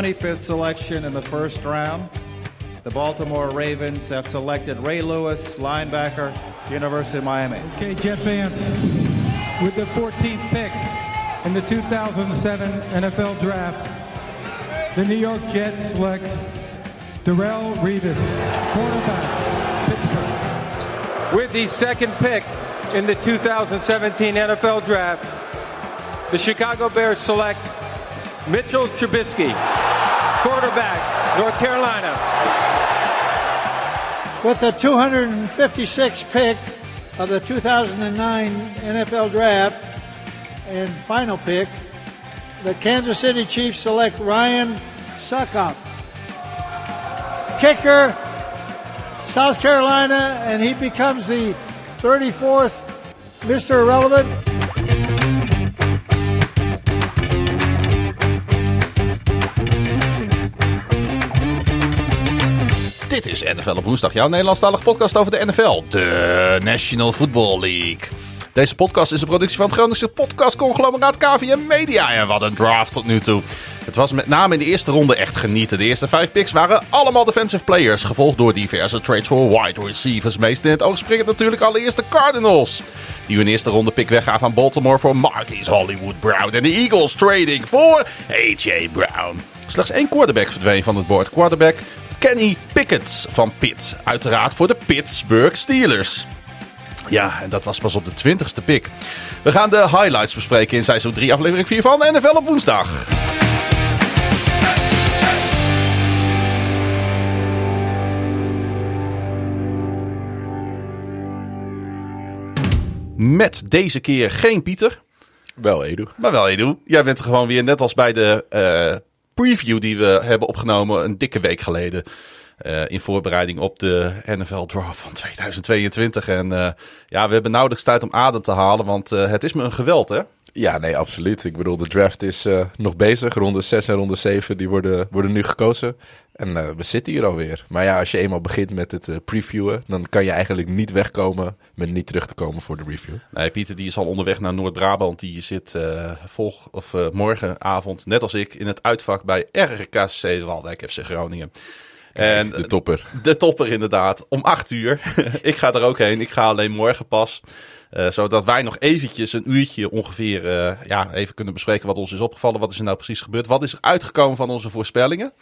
25th selection in the first round, the Baltimore Ravens have selected Ray Lewis, linebacker, University of Miami. Okay, Jeff Vance, with the 14th pick in the 2007 NFL Draft, the New York Jets select Darrell Revis, quarterback, Pittsburgh. With the second pick in the 2017 NFL Draft, the Chicago Bears select Mitchell Trubisky, quarterback, North Carolina. With the 256th pick of the 2009 NFL Draft and final pick, the Kansas City Chiefs select Ryan Suckup, kicker, South Carolina, and he becomes the 34th Mr. Irrelevant. Dit is NFL op woensdag, jouw Nederlandstalige podcast over de NFL, de National Football League. Deze podcast is een productie van het Groningse podcastconglomeraat KVM Media. En wat een draft tot nu toe. Het was met name in de eerste ronde echt genieten. De eerste vijf picks waren allemaal defensive players, gevolgd door diverse trades voor wide receivers. Meest in het oog springen natuurlijk allereerst de Cardinals. Die hun eerste ronde pick weggaven aan Baltimore voor Marquise Hollywood Brown. En de Eagles trading voor A.J. Brown. Slechts één quarterback verdween van het bord. Quarterback Kenny Pickett van Pitt. Uiteraard voor de Pittsburgh Steelers. Ja, en dat was pas op de 20ste pick. We gaan de highlights bespreken in seizoen 3, aflevering 4 van NFL op woensdag. Met deze keer geen Pieter, Wel, Edu. maar wel Edu. Jij bent er gewoon weer, net als bij de eh, preview die we hebben opgenomen een dikke week geleden. eh, in voorbereiding op de NFL Draft van 2022. En eh, ja, we hebben nauwelijks tijd om adem te halen, want eh, het is me een geweld, hè? Ja, nee, absoluut. Ik bedoel, de draft is eh, nog bezig. Ronde 6 en ronde 7 die worden, worden nu gekozen. En eh, we zitten hier alweer. Maar ja, als je eenmaal begint met het eh, previewen, dan kan je eigenlijk niet wegkomen met niet terug te komen voor de review. Nee, Pieter die is al onderweg naar Noord-Brabant. Die zit volg, of, morgenavond, net als ik, in het uitvak bij RKC Waldijk FC Groningen. En de topper. De topper inderdaad, om acht uur. ik ga er ook heen, ik ga alleen morgen pas. Eh, zodat wij nog eventjes een uurtje ongeveer eh, ja, even kunnen bespreken wat ons is opgevallen. Wat is er nou precies gebeurd? Wat is er uitgekomen van onze voorspellingen?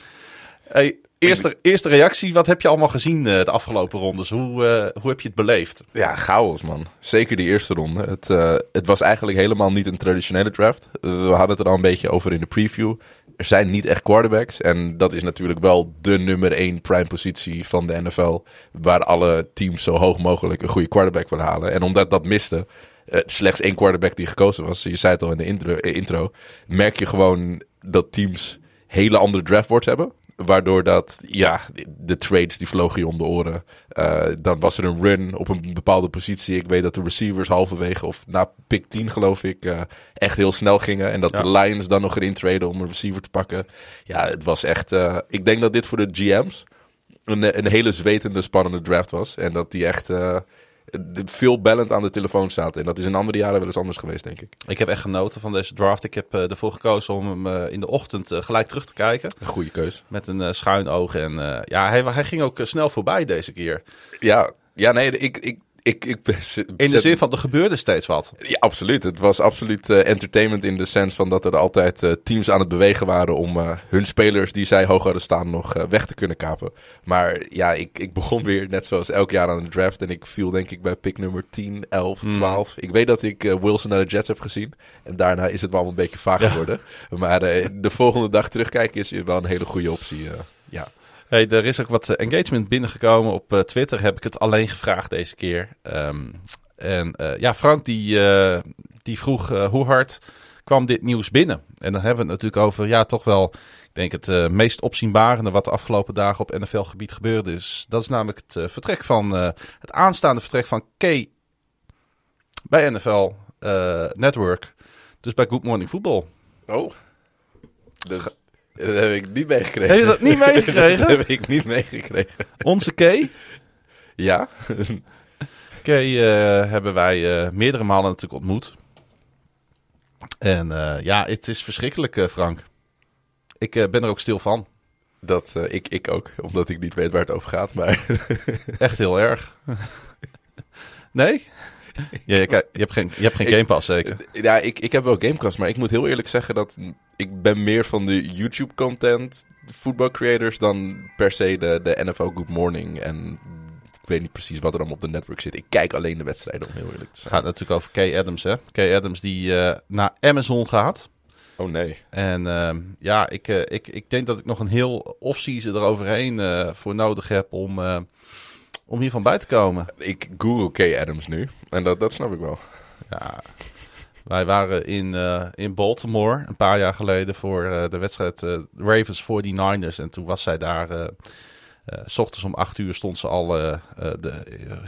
Eerste, eerste reactie, wat heb je allemaal gezien eh, de afgelopen rondes? Hoe, hoe heb je het beleefd? Ja, chaos man. Zeker die eerste ronde. Het, het was eigenlijk helemaal niet een traditionele draft. We hadden het er al een beetje over in de preview. Er zijn niet echt quarterbacks. En dat is natuurlijk wel de nummer één prime positie van de NFL. Waar alle teams zo hoog mogelijk een goede quarterback willen halen. En omdat dat miste, eh, slechts één quarterback die gekozen was. Je zei het al in de intro, eh, intro merk je gewoon dat teams hele andere draftboards hebben. Waardoor dat, ja, de trades die vlogen je om de oren. Eh, dan was er een run op een bepaalde positie. Ik weet dat de receivers halverwege, of na pick 10 geloof ik, eh, echt heel snel gingen. En dat Ja. de Lions dan nog erin traden om een receiver te pakken. Ja, het was echt, eh, ik denk dat dit voor de GM's een, een hele zwetende, spannende draft was. En dat die echt veel bellend aan de telefoon zaten. En dat is in andere jaren wel eens anders geweest, denk ik. Ik heb echt genoten van deze draft. Ik heb eh, ervoor gekozen om hem eh, in de ochtend eh, gelijk terug te kijken. Een goede keus. Met een schuin oog. En ja, hij, hij ging ook snel voorbij deze keer. Ja, ja nee, ik... ik ik, ik, In de zin van, er gebeurde steeds wat. Ja, absoluut. Het was absoluut eh, entertainment in de sens van dat er altijd eh, teams aan het bewegen waren om eh, hun spelers die zij hoog hadden staan nog weg te kunnen kapen. Maar ja, ik, ik begon weer net zoals elk jaar aan de draft en ik viel denk ik bij pick nummer 10, 11, 12. Ik weet dat ik Wilson naar de Jets heb gezien en daarna is het wel een beetje vaag geworden. Maar de volgende dag terugkijken is wel een hele goede optie. ja. Hey, er is ook wat eh, engagement binnengekomen op eh, Twitter. Heb ik het alleen gevraagd deze keer. Ehm, en eh, ja, Frank die, die vroeg hoe hard kwam dit nieuws binnen? En dan hebben we het natuurlijk over, ja, toch wel, ik denk het meest opzienbarende wat de afgelopen dagen op NFL-gebied gebeurde. Dus dat is namelijk het vertrek van, het aanstaande vertrek van Kay bij NFL Network. Dus bij Good Morning Football. Oh. Dat, dat heb ik niet meegekregen. Heb je dat niet meegekregen? dat heb ik niet meegekregen. Onze Kay. Ja? Kay eh, hebben wij eh, meerdere malen natuurlijk ontmoet. En eh, ja, het is verschrikkelijk, Frank. Ik ben er ook stil van. Dat, ik, ik ook, omdat ik niet weet waar het over gaat. Maar Echt heel erg. nee? Ja, je, hebt geen, je hebt geen Ik- Game Pass zeker? ja, ik, ik heb wel Gamecast, maar ik moet heel eerlijk zeggen dat ik ben meer van de YouTube-content, voetbalcreators, dan per se de, de NFL Good Morning. En ik weet niet precies wat er allemaal op de network zit. Ik kijk alleen de wedstrijden, om heel eerlijk te Het zijn. gaat natuurlijk over Kay Adams, hè? Kay Adams die eh, naar Amazon gaat. Oh nee. En ehm, ja, ik, eh, ik, ik denk dat ik nog een heel off-season eroverheen eh voor nodig heb om, om hiervan bij te komen. Ik google Kay Adams nu. En dat, dat snap ik wel. Ja, wij waren in, eh, in Baltimore een paar jaar geleden voor eh, de wedstrijd eh, Ravens 49ers. En toen was zij daar, s ochtends om acht uur stond ze al de,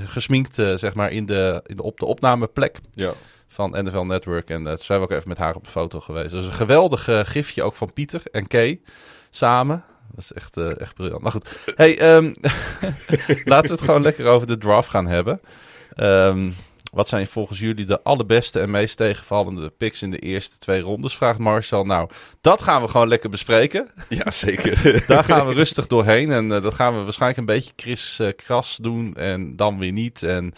gesminkt zeg maar in de, in de, op de opnameplek Ja. van NFL Network. En toen zijn we ook even met haar op de foto geweest. Dus een geweldig gifje ook van Pieter en Kay samen. Dat is echt, eh, echt briljant. Maar goed, hey, ehm, laten we het gewoon lekker over de draft gaan hebben. Ehm, wat zijn volgens jullie de allerbeste en meest tegenvallende picks in de eerste twee rondes? Vraagt Marcel. Nou, dat gaan we gewoon lekker bespreken. Ja, zeker. Daar gaan we rustig doorheen. En eh, dat gaan we waarschijnlijk een beetje Chris eh, kras doen. En dan weer niet. En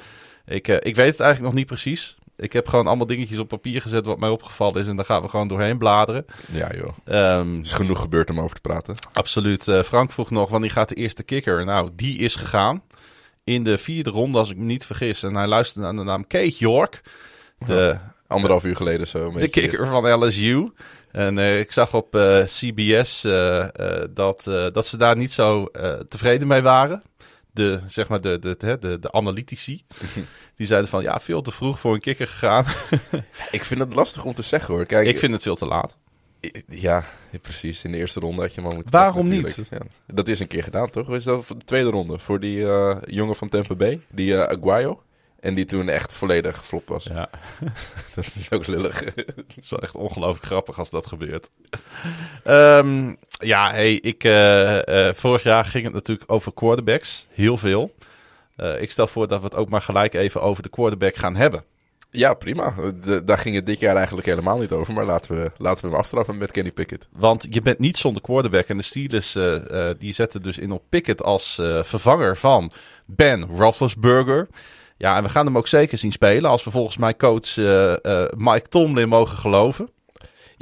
ik, ik weet het eigenlijk nog niet precies. Ik heb gewoon allemaal dingetjes op papier gezet wat mij opgevallen is. En daar gaan we gewoon doorheen bladeren. ja, joh. Er is genoeg gebeurd om over te praten. absoluut. Eh, Frank vroeg nog, wanneer gaat de eerste kicker? Nou, die is gegaan. In de vierde ronde, als ik me niet vergis. En hij luisterde naar de naam Kate York. De, Anderhalf uur geleden zo. Een de kicker van LSU. En eh, ik zag op eh, CBS dat, dat ze daar niet zo tevreden mee waren. De, zeg maar de, de, de, de, de analytici. Die zeiden van, ja, veel te vroeg voor een kikker gegaan. Ik vind het lastig om te zeggen hoor. Kijk, ik vind het veel te laat. Ja, precies. In de eerste ronde had je hem al moeten Waarom pakken. Ja. Dat is een keer gedaan, toch? Is dat voor de tweede ronde? Voor die eh, jongen van Tampa Bay, die eh Aguayo. En die toen echt volledig geflopt was. Ja. Dat is ook lullig. Het is wel echt ongelooflijk grappig als dat gebeurt. Ehm, ja, hey, ik, eh, eh, vorig jaar ging het natuurlijk over quarterbacks. Heel veel. Eh, ik stel voor dat we het ook maar gelijk even over de quarterback gaan hebben. ja, prima. De- daar ging het dit jaar eigenlijk helemaal niet over. Maar laten we, laten we hem afstraffen met Kenny Pickett. Want je bent niet zonder quarterback. En de Steelers die zetten dus in op Pickett als vervanger van Ben Roethlisberger. Ja, en we gaan hem ook zeker zien spelen. Als we volgens mij coach Mike Tomlin mogen geloven.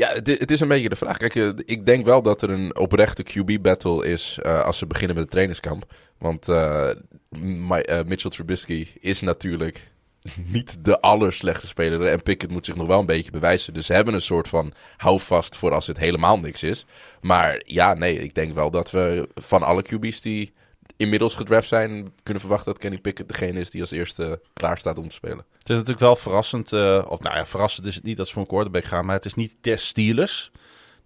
Ja, het, is een beetje de vraag. Kijk, eh, ik denk wel dat er een oprechte QB-battle is eh, als ze beginnen met het trainingskamp. Want eh, Mi- Mitchell Trubisky is natuurlijk niet de allerslechtste speler. En Pickett moet zich nog wel een beetje bewijzen. Dus ze hebben een soort van houvast voor als het helemaal niks is. Maar ja, nee, ik denk wel dat we van alle QB's die inmiddels gedraft zijn... kunnen verwachten dat Kenny Pickett degene is die als eerste klaar staat om te spelen. Het is natuurlijk wel verrassend. eh, of nou ja, verrassend is het niet dat ze voor een quarterback gaan. Maar het is niet des Steelers.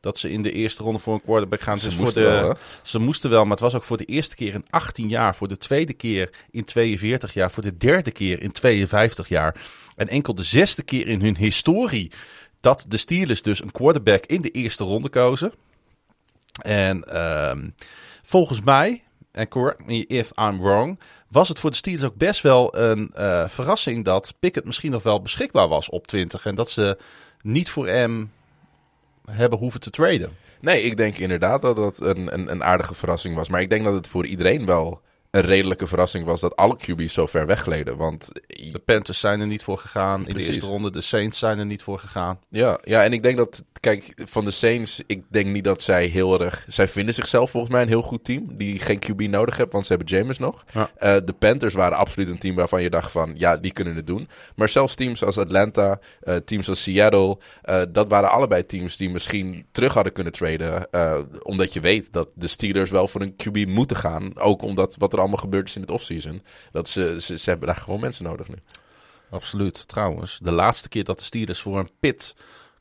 Dat ze in de eerste ronde voor een quarterback gaan. Ze is voor moesten de, wel? Ze moesten wel, maar het was ook voor de eerste keer in 18 jaar. Voor de tweede keer in 42 jaar. Voor de derde keer in 52 jaar. En enkel de zesde keer in hun historie. Dat de Steelers dus een quarterback in de eerste ronde kozen. En ehm, volgens mij, en correct me if I'm wrong, was het voor de Steelers ook best wel een eh, verrassing dat Pickett misschien nog wel beschikbaar was op 20. En dat ze niet voor hem hebben hoeven te traden. Nee, ik denk inderdaad dat dat een, een, een aardige verrassing was. Maar ik denk dat het voor iedereen wel een redelijke verrassing was dat alle QB's zo ver weggleden. Want De Panthers zijn er niet voor gegaan in de eerste ronde. De Saints zijn er niet voor gegaan. ja, ja, en ik denk dat, kijk, van de Saints, ik denk niet dat zij heel erg... Zij vinden zichzelf volgens mij een heel goed team, die geen QB nodig hebben, want ze hebben James nog. Ja. Eh, de Panthers waren absoluut een team waarvan je dacht van, ja, die kunnen het doen. Maar zelfs teams als Atlanta, eh, teams als Seattle, eh, dat waren allebei teams die misschien terug hadden kunnen traden. eh, omdat je weet dat de Steelers wel voor een QB moeten gaan. Ook omdat wat er allemaal gebeurd is in het offseason. Dat ze, ze, ze hebben daar gewoon mensen nodig nu. Absoluut. Trouwens, de laatste keer dat de Steelers voor een pit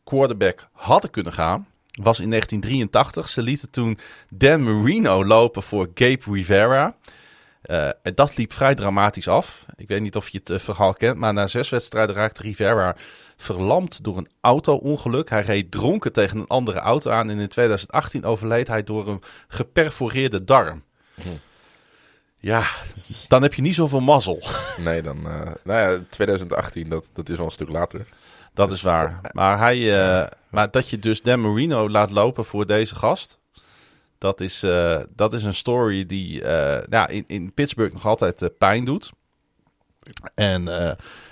quarterback hadden kunnen gaan, was in 1983. Ze lieten toen Dan Marino lopen voor Gabe Rivera. Eh, en dat liep vrij dramatisch af. Ik weet niet of je het eh, verhaal kent, maar na zes wedstrijden raakte Rivera verlamd door een auto-ongeluk. Hij reed dronken tegen een andere auto aan en in 2018 overleed hij door een geperforeerde darm. Ja, dan heb je niet zoveel mazzel. Nee, dan, eh, nou ja, 2018, dat, dat is wel een stuk later. Dat is waar. Maar, hij, eh, maar dat je dus Dan Marino laat lopen voor deze gast. Dat is, eh, dat is een story die ja, in, in Pittsburgh nog altijd pijn doet. En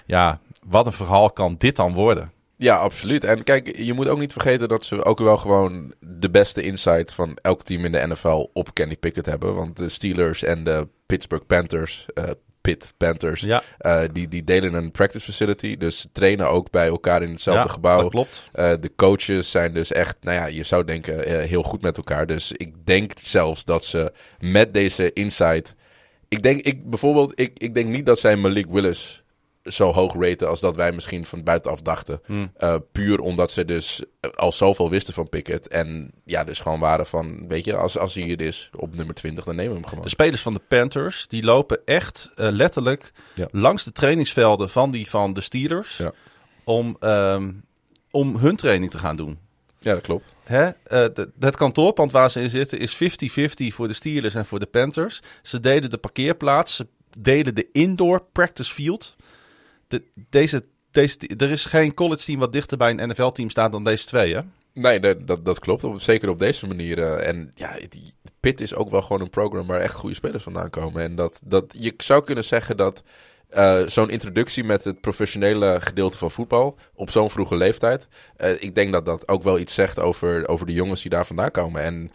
ja, wat een verhaal kan dit dan worden? Ja, absoluut. En kijk, je moet ook niet vergeten dat ze ook wel gewoon de beste insight van elk team in de NFL op Kenny Pickett hebben. Want de Steelers en de Pittsburgh Panthers, eh Pitt Panthers, Ja, eh, die, die delen een practice facility. Dus ze trainen ook bij elkaar in hetzelfde ja, gebouw. dat klopt. Eh, de coaches zijn dus echt, nou ja, je zou denken, heel goed met elkaar. Dus ik denk zelfs dat ze met deze insight. Ik denk, ik, bijvoorbeeld, ik, ik denk niet dat zij Malik Willis zo hoog raten als dat wij misschien van buitenaf dachten. Hmm. Eh, puur omdat ze dus al zoveel wisten van Pickett. En ja, dus gewoon waren van, weet je, als, als hij hier is op nummer 20, dan nemen we hem gewoon. De spelers van de Panthers, die lopen echt eh, letterlijk Ja. langs de trainingsvelden van die van de Steelers. Ja. Om, ehm, om hun training te gaan doen. ja, dat klopt. Hè? eh, het kantoorpand waar ze in zitten is 50-50 voor de Steelers en voor de Panthers. Ze delen de parkeerplaats, ze delen de indoor practice field. De, deze, deze, er is geen college team wat dichter bij een NFL-team staat dan deze twee, hè? Nee, dat, dat, dat klopt. Op- Zeker op deze manier. eh, en ja, die, Pitt is ook wel gewoon een program waar echt goede spelers vandaan komen. En dat, dat je zou kunnen zeggen dat eh, zo'n introductie met het professionele gedeelte van voetbal op zo'n vroege leeftijd. eh, ik denk dat dat ook wel iets zegt over, over de jongens die daar vandaan komen. En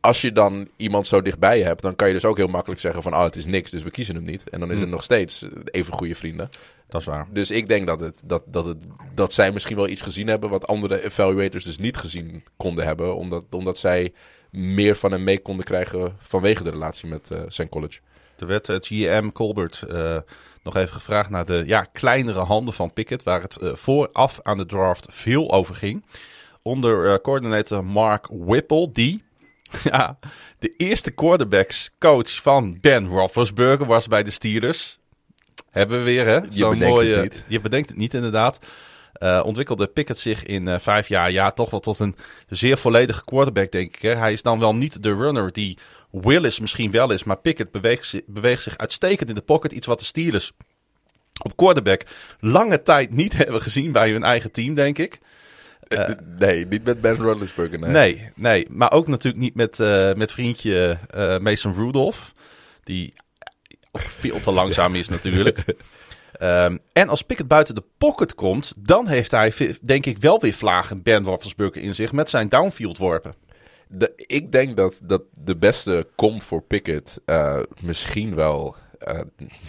als je dan iemand zo dichtbij hebt, dan kan je dus ook heel makkelijk zeggen van, oh, het is niks, dus we kiezen hem niet. En dan is het nog steeds even goede vrienden. Dat is waar. Dus ik denk dat, het, dat, dat, het, dat zij misschien wel iets gezien hebben wat andere evaluators dus niet gezien konden hebben. Omdat, omdat zij meer van hem mee konden krijgen vanwege de relatie met eh, zijn college. Er werd het GM Colbert eh, nog even gevraagd naar de ja, kleinere handen van Pickett, waar het eh, vooraf aan de draft veel over ging. Onder eh, coördinator Mark Whipple, die ja, de eerste quarterbacks coach van Ben Roethlisberger was bij de Steelers. Hebben we weer, hè? Zo'n bedenkt het mooie- niet. Je bedenkt het niet, inderdaad. Eh, ontwikkelde Pickett zich in eh, vijf jaar ja, toch wel tot een zeer volledige quarterback, denk ik. Hè? Hij is dan wel niet de runner die Willis misschien wel is, maar Pickett beweegt, beweegt zich uitstekend in de pocket. Iets wat de Steelers op quarterback lange tijd niet hebben gezien bij hun eigen team, denk ik. Eh, nee, niet met Ben Roethlisberger. Nee. Nee, nee. Maar ook natuurlijk niet met, eh, met vriendje eh, Mason Rudolph. Die veel te langzaam is natuurlijk. Ehm, en als Pickett buiten de pocket komt, dan heeft hij, denk ik, wel weer vlagen Ben Roethlisberger in zich met zijn downfield worpen. De, ik denk dat, dat de beste kom voor Pickett eh, misschien wel eh,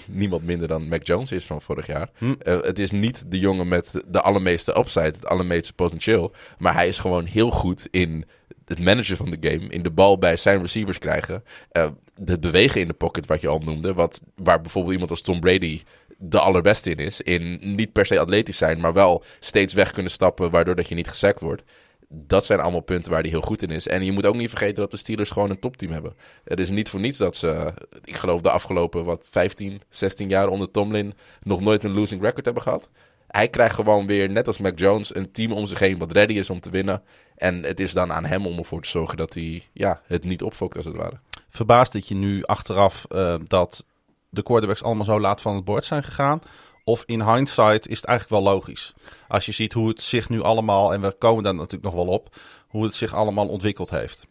niemand minder dan Mac Jones is van vorig jaar. Hm. Eh, het is niet de jongen met de allermeeste upside, het allermeeste potentieel. Maar hij is gewoon heel goed in het managen van de game. In de bal bij zijn receivers krijgen. Eh, het bewegen in de pocket, wat je al noemde. Wat, waar bijvoorbeeld iemand als Tom Brady de allerbeste in is. In niet per se atletisch zijn, maar wel steeds weg kunnen stappen, waardoor dat je niet gesackt wordt. Dat zijn allemaal punten waar hij heel goed in is. En je moet ook niet vergeten dat de Steelers gewoon een topteam hebben. Het is niet voor niets dat ze, ik geloof de afgelopen wat, 15, 16 jaar onder Tomlin nog nooit een losing record hebben gehad. Hij krijgt gewoon weer, net als Mac Jones, een team om zich heen wat ready is om te winnen. En het is dan aan hem om ervoor te zorgen dat hij ja, het niet opfokt als het ware. Verbaast dat je nu achteraf eh, dat de quarterbacks allemaal zo laat van het bord zijn gegaan? Of in hindsight is het eigenlijk wel logisch. Als je ziet hoe het zich nu allemaal, en we komen daar natuurlijk nog wel op, hoe het zich allemaal ontwikkeld heeft.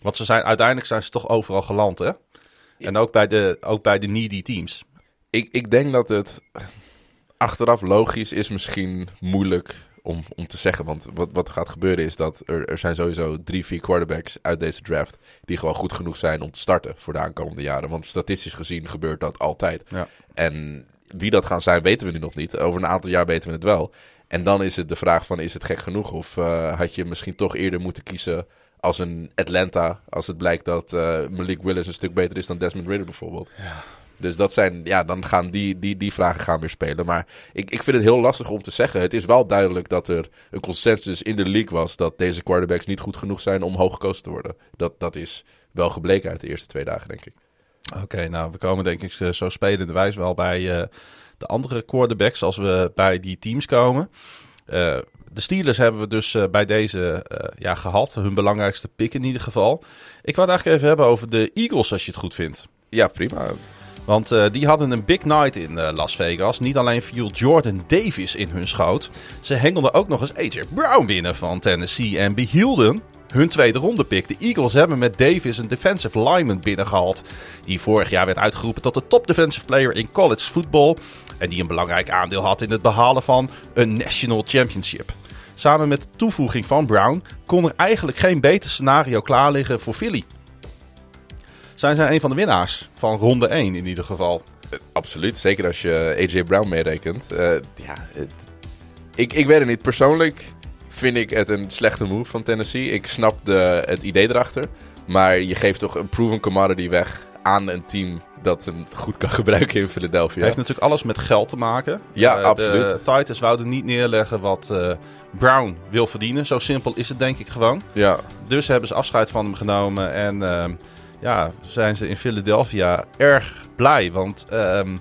Want ze zijn, uiteindelijk zijn ze toch overal geland, hè? En ook bij de, ook bij de needy teams. Ik, ik denk dat het achteraf logisch is misschien moeilijk om, om te zeggen. Want wat, wat gaat gebeuren is dat er, er zijn sowieso drie, vier quarterbacks uit deze draft... die gewoon goed genoeg zijn om te starten voor de aankomende jaren. Want statistisch gezien gebeurt dat altijd. Ja. En wie dat gaan zijn, weten we nu nog niet. Over een aantal jaar weten we het wel. En dan is het de vraag van, is het gek genoeg? Of eh, had je misschien toch eerder moeten kiezen als een Atlanta... als het blijkt dat eh, Malik Willis een stuk beter is dan Desmond Ridder bijvoorbeeld. Dus dat zijn, ja, dan gaan die, die, die vragen gaan weer spelen. Maar ik, ik vind het heel lastig om te zeggen. Het is wel duidelijk dat er een consensus in de league was dat deze quarterbacks niet goed genoeg zijn om hoog gekozen te worden. Dat, dat is wel gebleken uit de eerste twee dagen, denk ik. Oké, nou, we komen denk ik eh, zo spelende wijs wel bij eh, de andere quarterbacks als we bij die teams komen. Eh, de Steelers hebben we dus bij deze ja, gehad. Hun belangrijkste pick in ieder geval. Ik wou het eigenlijk even hebben over de Eagles, als je het goed vindt. Ja, prima. Want eh, die hadden een big night in eh, Las Vegas. Niet alleen viel Jordan Davis in hun schoot. Ze hengelden ook nog eens AJ Brown binnen van Tennessee. En behielden hun tweede ronde pick. De Eagles hebben met Davis een defensive lineman binnengehaald. Die vorig jaar werd uitgeroepen tot de top defensive player in college football. En die een belangrijk aandeel had in het behalen van een national championship. Samen met de toevoeging van Brown kon er eigenlijk geen beter scenario klaar liggen voor Philly. Zijn zij een van de winnaars van ronde 1 in ieder geval. Absoluut, zeker als je AJ Brown meerekent. Eh, ja, het, ik, ik weet het niet. Persoonlijk vind ik het een slechte move van Tennessee. Ik snap de, het idee erachter. Maar je geeft toch een proven commodity weg aan een team dat hem goed kan gebruiken in Philadelphia. Het heeft natuurlijk alles met geld te maken. Ja, Eh, absoluut. De Titans wouden niet neerleggen wat eh, Brown wil verdienen. Zo simpel is het denk ik gewoon. Ja, Dus hebben ze afscheid van hem genomen. En ehm, ja, zijn ze in Philadelphia erg blij. Want ehm,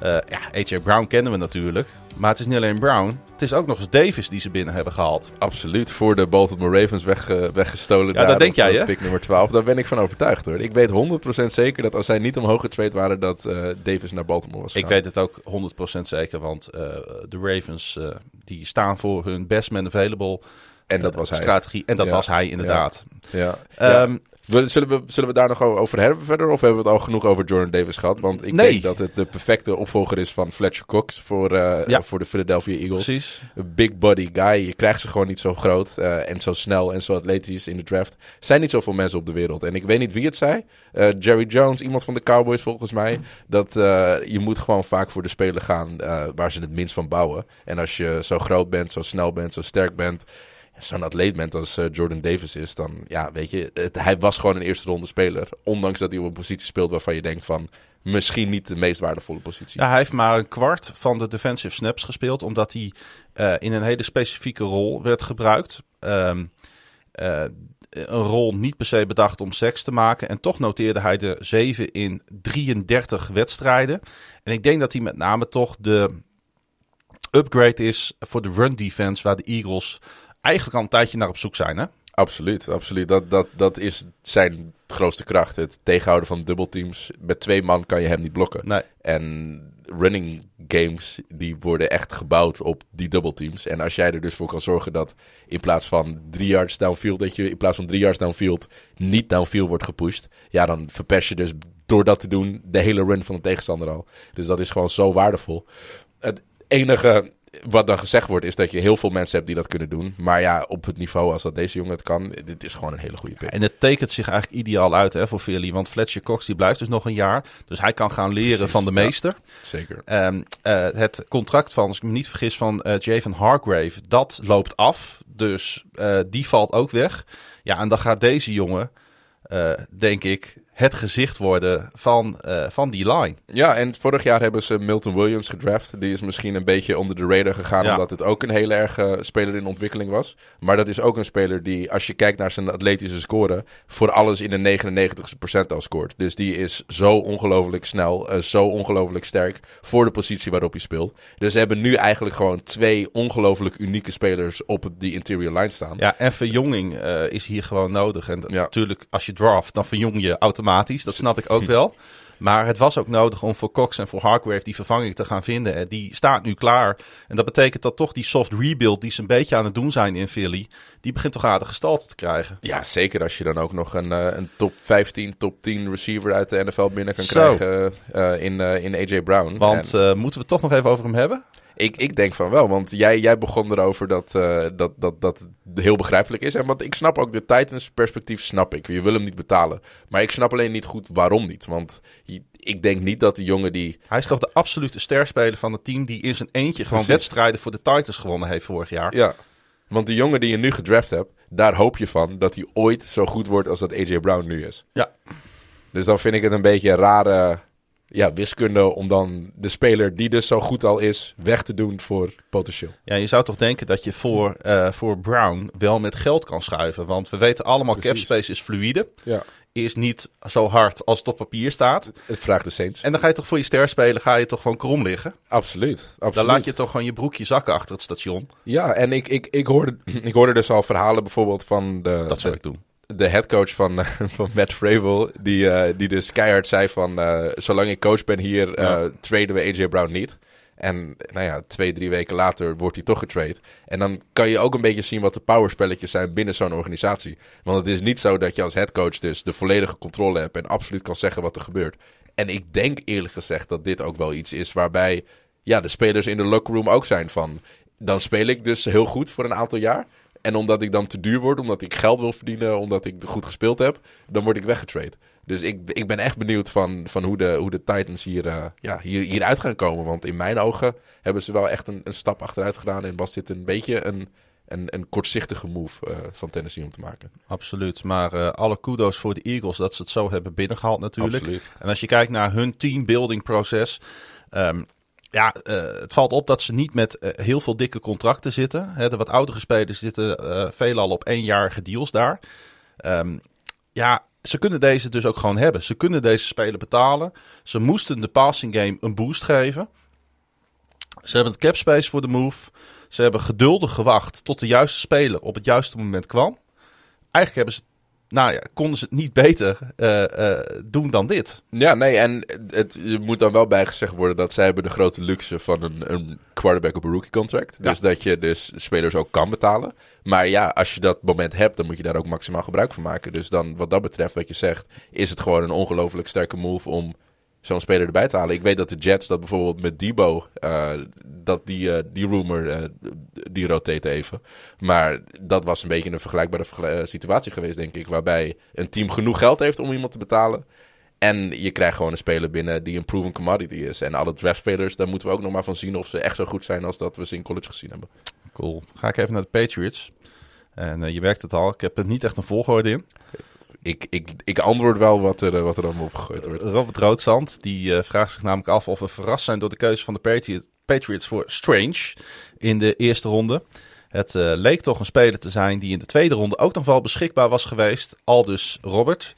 eh, ja, AJ Brown kennen we natuurlijk. Maar het is niet alleen Brown. Het is ook nog eens Davis die ze binnen hebben gehaald. absoluut. Voor de Baltimore Ravens weg, weggestolen. Ja, dat daar denk jij, hè? Pick nummer 12. Daar ben ik van overtuigd hoor. Ik weet 100% zeker dat als zij niet omhoog getrade waren, dat eh, Davis naar Baltimore was Ik gegaan. weet het ook 100% zeker. Want eh, de Ravens die staan voor hun best man available En dat was hij. strategie. En dat Ja. was hij inderdaad. Ja. Ehm, ja. Zullen we, zullen we daar nog over hebben verder? Of hebben we het al genoeg over Jordan Davis gehad? Want ik Nee. denk dat het de perfecte opvolger is van Fletcher Cox voor, eh, Ja. voor de Philadelphia Eagles. Precies. Een big body guy. Je krijgt ze gewoon niet zo groot eh, en zo snel en zo atletisch in de draft. Er zijn niet zoveel mensen op de wereld. En ik weet niet wie het zei. Eh, Jerry Jones, iemand van de Cowboys volgens mij. Dat je moet gewoon vaak voor de speler gaan waar ze het minst van bouwen. En als je zo groot bent, zo snel bent, zo sterk bent zo'n atleet bent als eh, Jordan Davis is, dan ja, weet je, hij was gewoon een eerste ronde speler. Ondanks dat hij op een positie speelt waarvan je denkt van misschien niet de meest waardevolle positie. Ja, hij heeft maar een kwart van de defensive snaps gespeeld, omdat hij eh, in een hele specifieke rol werd gebruikt. Ehm, eh, een rol niet per se bedacht om seks te maken. En toch noteerde hij er 7 in 33 wedstrijden. En ik denk dat hij met name toch de upgrade is voor de run defense, waar de Eagles eigenlijk al een tijdje naar op zoek zijn. Hè? Absoluut, absoluut. Dat, dat, dat is zijn grootste kracht. Het tegenhouden van dubbelteams. Met twee man kan je hem niet blokken. Nee. En running games, die worden echt gebouwd op die dubbelteams. En als jij er dus voor kan zorgen dat in plaats van drie yards downfield, dat je in plaats van drie yards downfield niet downfield wordt gepusht. Ja, dan verpest je dus door dat te doen de hele run van de tegenstander al. Dus dat is gewoon zo waardevol. Het enige wat dan gezegd wordt is dat je heel veel mensen hebt die dat kunnen doen. Maar ja, op het niveau als dat deze jongen het kan, dit is gewoon een hele goede pick. En het tekent zich eigenlijk ideaal uit hè, voor Philly. Want Fletcher Cox die blijft dus nog een jaar. Dus hij kan gaan leren Precies, van de ja. meester. Zeker. Ehm, eh, het contract van, als ik me niet vergis, van eh Javen Hargrave, dat loopt af. Dus eh, die valt ook weg. Ja, en dan gaat deze jongen, denk ik, het gezicht worden van, eh, van die line. Ja, en vorig jaar hebben ze Milton Williams gedraft. Die is misschien een beetje onder de radar gegaan, Ja. omdat het ook een hele erge speler in ontwikkeling was. Maar dat is ook een speler die, als je kijkt naar zijn atletische score, voor alles in de 99ste percentile scoort. Dus die is zo ongelooflijk snel, eh, zo ongelooflijk sterk voor de positie waarop hij speelt. Dus ze hebben nu eigenlijk gewoon twee ongelooflijk unieke spelers op die interior line staan. Ja, en verjonging eh, is hier gewoon nodig. En Ja. natuurlijk, als je draft, dan verjong je automatisch. Dat snap ik ook wel. Maar het was ook nodig om voor Cox en voor Hargrave die vervanging te gaan vinden. En die staat nu klaar. En dat betekent dat toch die soft rebuild die ze een beetje aan het doen zijn in Philly, die begint toch aardig gestalte te krijgen. Ja, zeker als je dan ook nog een, eh, een top 15, top 10 receiver uit de NFL binnen kan Zo. krijgen eh, in, eh, in AJ Brown. Want En moeten we het toch nog even over hem hebben? Ik, ik denk van wel, want jij, jij begon erover dat, eh, dat, dat, dat het heel begrijpelijk is. En want ik snap ook de Titans perspectief, snap ik. Je wil hem niet betalen. Maar ik snap alleen niet goed waarom niet. Want je- ik denk niet dat de jongen die... Hij is toch de absolute sterspeler van het team die in zijn eentje gewoon Precies. wedstrijden voor de Titans gewonnen heeft vorig jaar. Ja, want de jongen die je nu gedraft hebt, daar hoop je van dat hij ooit zo goed wordt als dat AJ Brown nu is. Ja. Dus dan vind ik het een beetje een rare ja, wiskunde om dan de speler die dus zo goed al is, weg te doen voor potentieel. Ja, je zou toch denken dat je voor, eh, voor Brown wel met geld kan schuiven. Want we weten allemaal, capspace is fluïde. Ja, Is niet zo hard als het op papier staat. het vraagt de Saints. En dan ga je toch voor je ster spelen, ga je toch gewoon krom liggen. Absoluut. absoluut. Dan laat je toch gewoon je broekje zakken achter het station. Ja, en ik, ik, ik, hoorde, ik hoorde dus al verhalen bijvoorbeeld van de, Dat zou ik doen. De headcoach van, eh, van Matt Fravel. Die, eh, die dus keihard zei van, eh, zolang ik coach ben hier, Ja. traden we AJ Brown niet. En nou ja, twee, drie weken later wordt hij toch getrade. En dan kan je ook een beetje zien wat de powerspelletjes zijn binnen zo'n organisatie. Want het is niet zo dat je als headcoach dus de volledige controle hebt en absoluut kan zeggen wat er gebeurt. En ik denk eerlijk gezegd dat dit ook wel iets is waarbij ja, de spelers in de locker room ook zijn van... Dan speel ik dus heel goed voor een aantal jaar. En omdat ik dan te duur word, omdat ik geld wil verdienen, omdat ik goed gespeeld heb, dan word ik weggetrade. Dus ik, ik ben echt benieuwd van, van hoe, de, hoe de Titans hier, uh, ja, hier, hieruit gaan komen. Want in mijn ogen hebben ze wel echt een, een stap achteruit gedaan. En was dit een beetje een, een, een kortzichtige move uh, van Tennessee om te maken. Absoluut. Maar uh, alle kudos voor de Eagles dat ze het zo hebben binnengehaald natuurlijk. Absoluut. En als je kijkt naar hun teambuilding proces. Um, ja, uh, het valt op dat ze niet met uh, heel veel dikke contracten zitten. De wat oudere spelers zitten uh, veelal op éénjarige deals daar. Um, ja, ze kunnen deze dus ook gewoon hebben. Ze kunnen deze spelen betalen. Ze moesten de passing game een boost geven. Ze hebben het cap space voor de move. Ze hebben geduldig gewacht tot de juiste speler op het juiste moment kwam. Eigenlijk hebben ze nou ja, konden ze het niet beter uh, uh, doen dan dit. Ja, nee, en het, moet dan wel bijgezegd worden dat zij hebben de grote luxe van een, een quarterback op een rookie contract. Ja. Dus dat je dus spelers ook kan betalen. Maar ja, als je dat moment hebt, dan moet je daar ook maximaal gebruik van maken. Dus dan wat dat betreft, wat je zegt, is het gewoon een ongelooflijk sterke move om zo'n speler erbij te halen. Ik weet dat de Jets dat bijvoorbeeld met Debo, uh, dat die, uh, die rumor, uh, die rotate even. Maar dat was een beetje een vergelijkbare vergel situatie geweest, denk ik. Waarbij een team genoeg geld heeft om iemand te betalen. En je krijgt gewoon een speler binnen die een proven commodity is. En alle draftspelers, daar moeten we ook nog maar van zien of ze echt zo goed zijn als dat we ze in college gezien hebben. Cool. Ga ik even naar de Patriots. En je werkt het al. Ik heb er niet echt een volgorde in ik, ik, ik antwoord wel wat er, wat er allemaal opgegooid wordt. Robert Roodzand die uh, vraagt zich namelijk af of we verrast zijn door de keuze van de Patriot, Patriots voor Strange in de eerste ronde. Het uh, leek toch een speler te zijn die in de tweede ronde ook nog wel beschikbaar was geweest. Al dus Robert.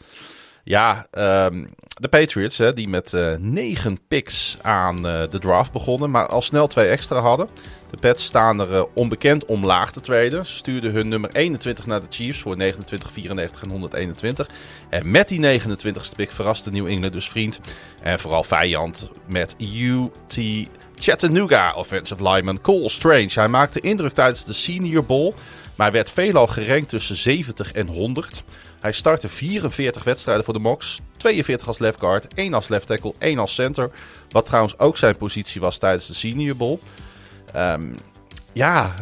Ja, um, de Patriots, hè, die met uh, negen picks aan uh, de draft begonnen, maar al snel twee extra hadden. De Pets staan er uh, onbekend om laag te traden. Ze stuurden hun nummer 21 naar de Chiefs voor 29, 94 en 121. En met die 29ste pick verraste New England dus vriend en vooral vijand met UT Chattanooga offensive lineman Cole Strange. Hij maakte indruk tijdens de Senior Bowl, maar werd veelal gerankt tussen 70 en 100. Hij startte 44 wedstrijden voor de Mox. 42 als left guard, 1 als left tackle, 1 als center. Wat trouwens ook zijn positie was tijdens de Senior Bowl. Um, ja,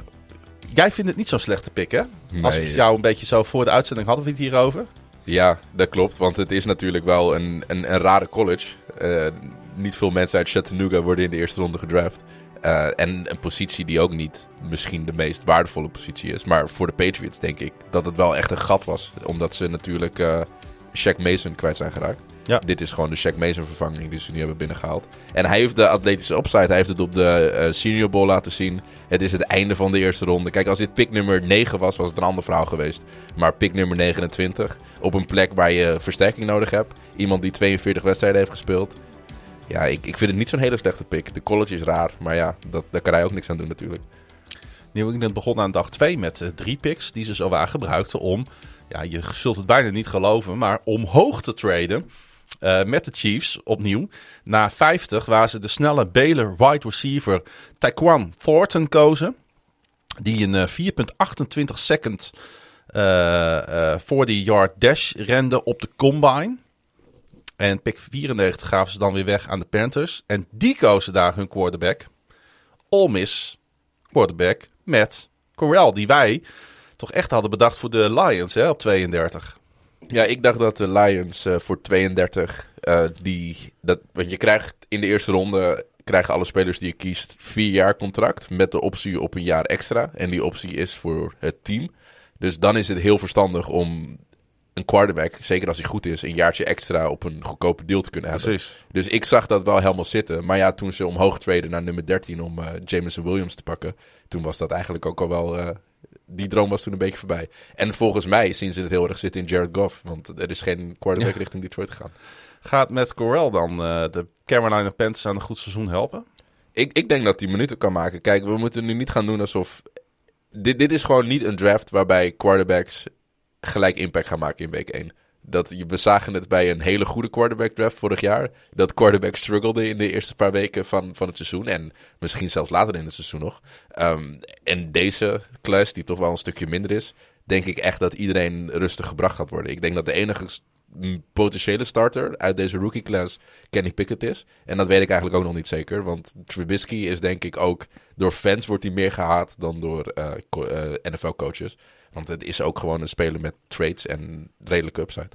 jij vindt het niet zo'n slechte pick, hè? Nee, Als ik jou een beetje zo voor de uitzending hadden we het hierover. Ja, dat klopt. Want het is natuurlijk wel een, een, een rare college. Uh, niet veel mensen uit Chattanooga worden in de eerste ronde gedraft. Uh, en een positie die ook niet misschien de meest waardevolle positie is. Maar voor de Patriots denk ik dat het wel echt een gat was. Omdat ze natuurlijk uh, Shaq Mason kwijt zijn geraakt. Ja. Dit is gewoon de Shaq Mason vervanging die ze nu hebben binnengehaald. En hij heeft de atletische upside. Hij heeft het op de uh, Senior Bowl laten zien. Het is het einde van de eerste ronde. Kijk, als dit pick nummer 9 was, was het een ander verhaal geweest. Maar pick nummer 29, op een plek waar je versterking nodig hebt. Iemand die 42 wedstrijden heeft gespeeld. Ja, ik, ik vind het niet zo'n hele slechte pick. De college is raar, maar ja, dat, daar kan hij ook niks aan doen natuurlijk. New England begon aan dag 2 met uh, drie picks die ze zo waar gebruikten om, ja, je zult het bijna niet geloven, maar omhoog te traden. Uh, met de Chiefs opnieuw. Na 50 waar ze de snelle Baylor wide receiver Taquan Thornton kozen. Die een uh, 4,28 second uh, 40 yard dash rende op de combine. En pick 94 gaven ze dan weer weg aan de Panthers. En die kozen daar hun quarterback. Ole Miss quarterback met Corral. Die wij toch echt hadden bedacht voor de Lions hè, op 32. Ja, ik dacht dat de Lions uh, voor 32, uh, die, dat, want je krijgt in de eerste ronde, krijgen alle spelers die je kiest vier jaar contract met de optie op een jaar extra. En die optie is voor het team. Dus dan is het heel verstandig om een quarterback, zeker als hij goed is, een jaartje extra op een goedkope deal te kunnen hebben. Precies. Dus ik zag dat wel helemaal zitten. Maar ja, toen ze omhoog traden naar nummer 13 om uh, Jameson Williams te pakken, toen was dat eigenlijk ook al wel uh, die droom was toen een beetje voorbij. En volgens mij zien ze het heel erg zitten in Jared Goff. Want er is geen quarterback ja. richting Detroit gegaan. Gaat met Corral dan uh, de Carolina Panthers aan een goed seizoen helpen? Ik, ik denk dat hij minuten kan maken. Kijk, we moeten nu niet gaan doen alsof... Dit, dit is gewoon niet een draft waarbij quarterbacks gelijk impact gaan maken in week 1. Dat, we zagen het bij een hele goede quarterback draft vorig jaar. Dat quarterback struggelde in de eerste paar weken van, van het seizoen. En misschien zelfs later in het seizoen nog. Ehm, en deze class, die toch wel een stukje minder is, denk ik echt dat iedereen rustig gebracht gaat worden. Ik denk dat de enige potentiële starter uit deze rookie class Kenny Pickett is. En dat weet ik eigenlijk ook nog niet zeker. Want Trubisky is denk ik ook... Door fans wordt hij meer gehaat dan door eh, eh, NFL-coaches. Want het is ook gewoon een speler met traits en redelijke upside.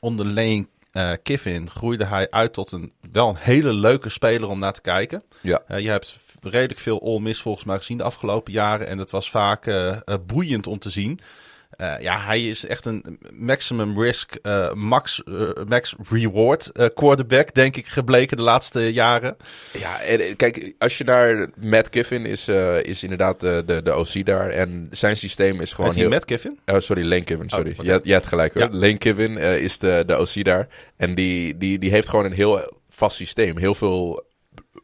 Onder Lane eh, Kiffin groeide hij uit tot een wel een hele leuke speler om naar te kijken. Ja. Eh, je hebt redelijk veel All Miss volgens mij gezien de afgelopen jaren. En het was vaak eh, boeiend om te zien. Eh, ja, hij is echt een maximum risk, eh, max, eh, max reward quarterback, denk ik, gebleken de laatste jaren. Ja, en kijk, als je naar Matt Kiffin is, is inderdaad de, de, de OC daar. En zijn systeem is gewoon hij heel... Matt Kiffin? Oh, sorry, Lane Kiffin, sorry. oké. je, je had gelijk hoor. Ja. Lane Kiffin is de, de OC daar. En die, die, die heeft gewoon een heel vast systeem. Heel veel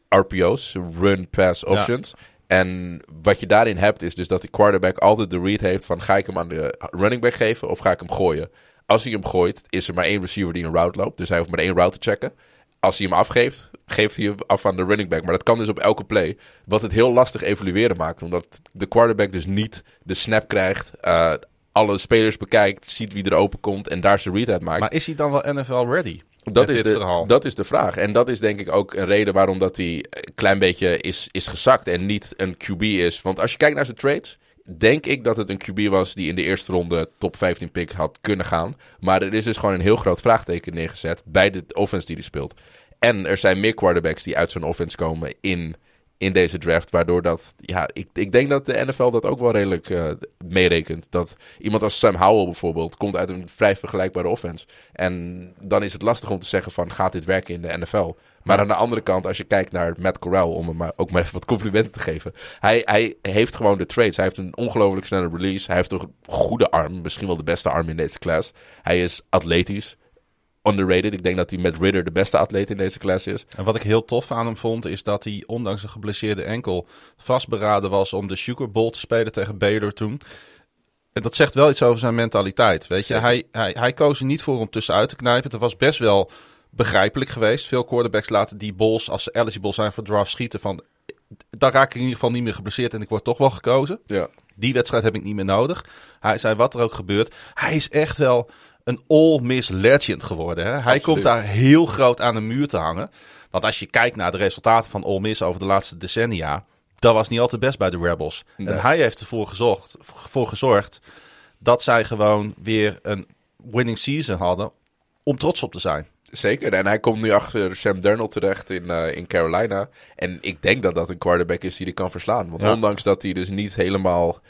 RPO's, run, pass options. En wat je daarin hebt is dus dat die quarterback altijd de read heeft van... ga ik hem aan de running back geven of ga ik hem gooien? Als hij hem gooit, is er maar één receiver die een route loopt. Dus hij hoeft maar één route te checken. Als hij hem afgeeft, geeft hij hem af aan de running back. Maar dat kan dus op elke play. Wat het heel lastig evalueren maakt. Omdat de quarterback dus niet de snap krijgt... eh, alle spelers bekijkt, ziet wie er open komt en daar zijn read uit maakt. Maar is hij dan wel NFL ready? Dat is, de, dat is de vraag. En dat is denk ik ook een reden waarom dat hij een klein beetje is, is gezakt en niet een QB is. Want als je kijkt naar zijn trades, denk ik dat het een QB was die in de eerste ronde top 15 pick had kunnen gaan. Maar er is dus gewoon een heel groot vraagteken neergezet bij de offense die hij speelt. En er zijn meer quarterbacks die uit zo'n offense komen in, in deze draft. Waardoor dat, ja, ik, ik denk dat de NFL dat ook wel redelijk eh, meerekent. Dat iemand als Sam Howell bijvoorbeeld komt uit een vrij vergelijkbare offense. En dan is het lastig om te zeggen van, gaat dit werken in de NFL? Maar aan de andere kant, als je kijkt naar Matt Corral, om hem maar ook maar even wat complimenten te geven. Hij, hij heeft gewoon de traits. Hij heeft een ongelooflijk snelle release. Hij heeft een goede arm. Misschien wel de beste arm in deze class. Hij is atletisch. Underrated. Ik denk dat hij met Ridder de beste atleet in deze class is. En wat ik heel tof aan hem vond, is dat hij ondanks een geblesseerde enkel vastberaden was om de Sugar Bowl te spelen tegen Baylor toen. En dat zegt wel iets over zijn mentaliteit. Weet je, hij, hij, hij koos er niet voor om tussenuit te knijpen. Het was best wel begrijpelijk geweest. Veel quarterbacks laten die balls, als ze eligible zijn voor draft, schieten van. Dan raak ik in ieder geval niet meer geblesseerd en ik word toch wel gekozen. Ja. Die wedstrijd heb ik niet meer nodig. Hij zei wat er ook gebeurt. Hij is echt wel een all-miss legend geworden. Hè? Hij Absoluut. komt daar heel groot aan de muur te hangen. Want als je kijkt naar de resultaten van All Miss over de laatste decennia, dat was niet altijd best bij de Rebels. Nee. En hij heeft ervoor gezorgd, voor gezorgd dat zij gewoon weer een winning season hadden om trots op te zijn. Zeker. En hij komt nu achter Sam Darnold terecht in, eh, in Carolina. En ik denk dat dat een quarterback is die hij kan verslaan. Want Ja. ondanks dat hij dus niet helemaal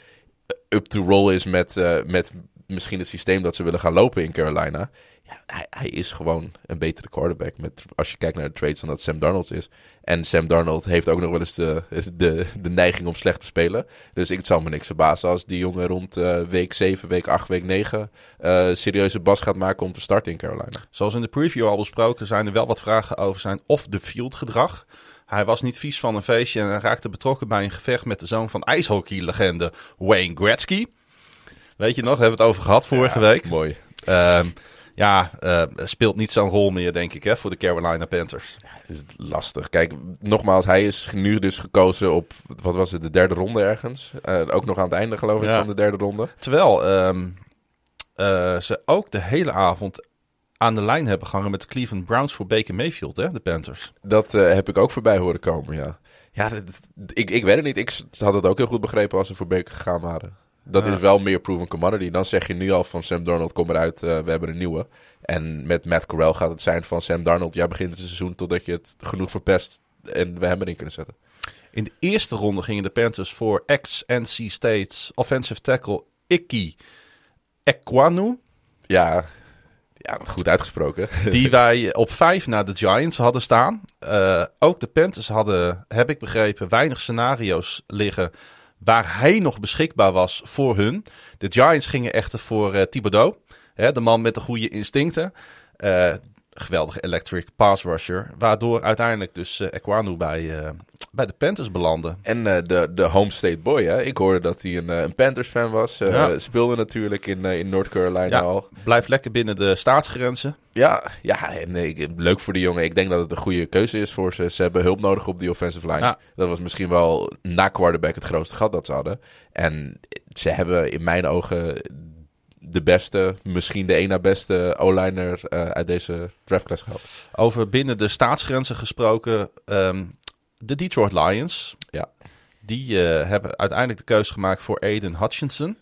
up to roll is met, eh, met misschien het systeem dat ze willen gaan lopen in Carolina. Ja, hij, hij is gewoon een betere quarterback. Met, als je kijkt naar de trades dan dat Sam Darnold is. En Sam Darnold heeft ook nog wel eens de, de, neiging om slecht te spelen. Dus ik zal me niks verbazen als die jongen rond eh, week 7, week 8, week 9 eh, serieuze bas gaat maken om te starten in Carolina. Zoals in de preview al besproken zijn er wel wat vragen over zijn off-the-field gedrag. Hij was niet vies van een feestje en raakte betrokken bij een gevecht met de zoon van ijshockeylegende Wayne Gretzky. Weet je nog, hebben we het over gehad vorige Ja, week. Mooi. Ehm, ja, eh, speelt niet zo'n rol meer, denk ik, hè, voor de Carolina Panthers. Het is lastig. Kijk, nogmaals, hij is nu dus gekozen op, wat was het, de derde ronde ergens. Eh, ook nog aan het einde, geloof ik, Ja. van de derde ronde. Terwijl ehm, eh, ze ook de hele avond aan de lijn hebben gehangen met de Cleveland Browns voor Baker Mayfield, hè, de Panthers. Dat heb ik ook voorbij horen komen, ja. Ja, dat- ik, ik weet het niet. Ik had het ook heel goed begrepen als ze voor Baker gegaan waren. Dat is wel meer proven commodity. Dan zeg je nu al van Sam Darnold, kom eruit, eh, we hebben een nieuwe. En met Matt Corral gaat het zijn van Sam Darnold, jij begint het seizoen totdat je het genoeg verpest en we hem erin kunnen zetten. In de eerste ronde gingen de Panthers voor ex-NC State's offensive tackle Icky Ekwanu. Ja, ja goed uitgesproken. Die wij op vijf naar de Giants hadden staan. Eh, ook de Panthers hadden, heb ik begrepen, weinig scenario's liggen waar hij nog beschikbaar was voor hun. De Giants gingen echter voor eh Thibodeau. Hè, de man met de goede instincten. Eh, geweldige electric pass rusher. Waardoor uiteindelijk dus eh Ekwanu bij, bij de Panthers belandde. En eh, de, de home state boy, hè? Ik hoorde dat hij een, eh, een Panthers fan was. Eh, Ja. Speelde natuurlijk in, in North Carolina Ja, al. blijft lekker binnen de staatsgrenzen. Ja, ja en ik, leuk voor die jongen. Ik denk dat het een goede keuze is voor ze. Ze hebben hulp nodig op die offensive line. Ja. Dat was misschien wel na quarterback het grootste gat dat ze hadden. En ze hebben in mijn ogen de beste, misschien de één na beste O-liner uit deze draftclass gehad. Over binnen de staatsgrenzen gesproken, ehm, de Detroit Lions. Ja. Die eh, hebben uiteindelijk de keuze gemaakt voor Aiden Hutchinson.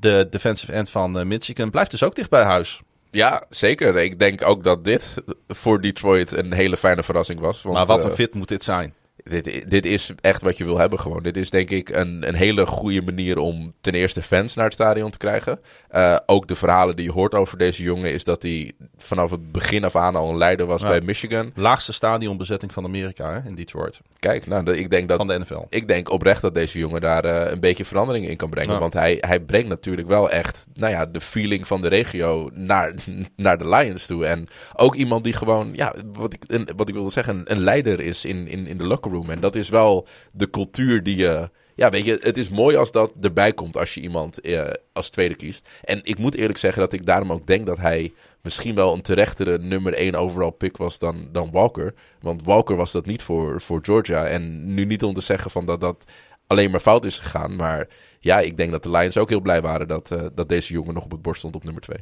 De defensive end van eh, Michigan blijft dus ook dicht bij huis. Ja, zeker. Ik denk ook dat dit voor Detroit een hele fijne verrassing was. Want, maar wat een eh, fit moet dit zijn. Dit, dit is echt wat je wil hebben gewoon. Dit is denk ik een, een hele goede manier om ten eerste fans naar het stadion te krijgen. Eh, ook de verhalen die je hoort over deze jongen is dat hij vanaf het begin af aan al een leider was Ja. bij Michigan. Laagste stadionbezetting van Amerika hè, in Detroit. Kijk, nou, ik denk dat Van de NFL. ik denk oprecht dat deze jongen daar eh, een beetje verandering in kan brengen. Ja. Want hij, hij brengt natuurlijk wel echt nou ja, de feeling van de regio naar, naar de Lions toe. En ook iemand die gewoon, ja, wat ik, een, wat ik wilde zeggen, een, een leider is in, in, in de locker En dat is wel de cultuur die je. Ja, weet je, het is mooi als dat erbij komt als je iemand eh, als tweede kiest. En ik moet eerlijk zeggen dat ik daarom ook denk dat hij misschien wel een terechtere nummer 1 overall pick was dan, dan Walker. Want Walker was dat niet voor, voor Georgia. En nu niet om te zeggen van dat dat alleen maar fout is gegaan. Maar ja, ik denk dat de Lions ook heel blij waren dat, eh, dat deze jongen nog op het bord stond op nummer 2.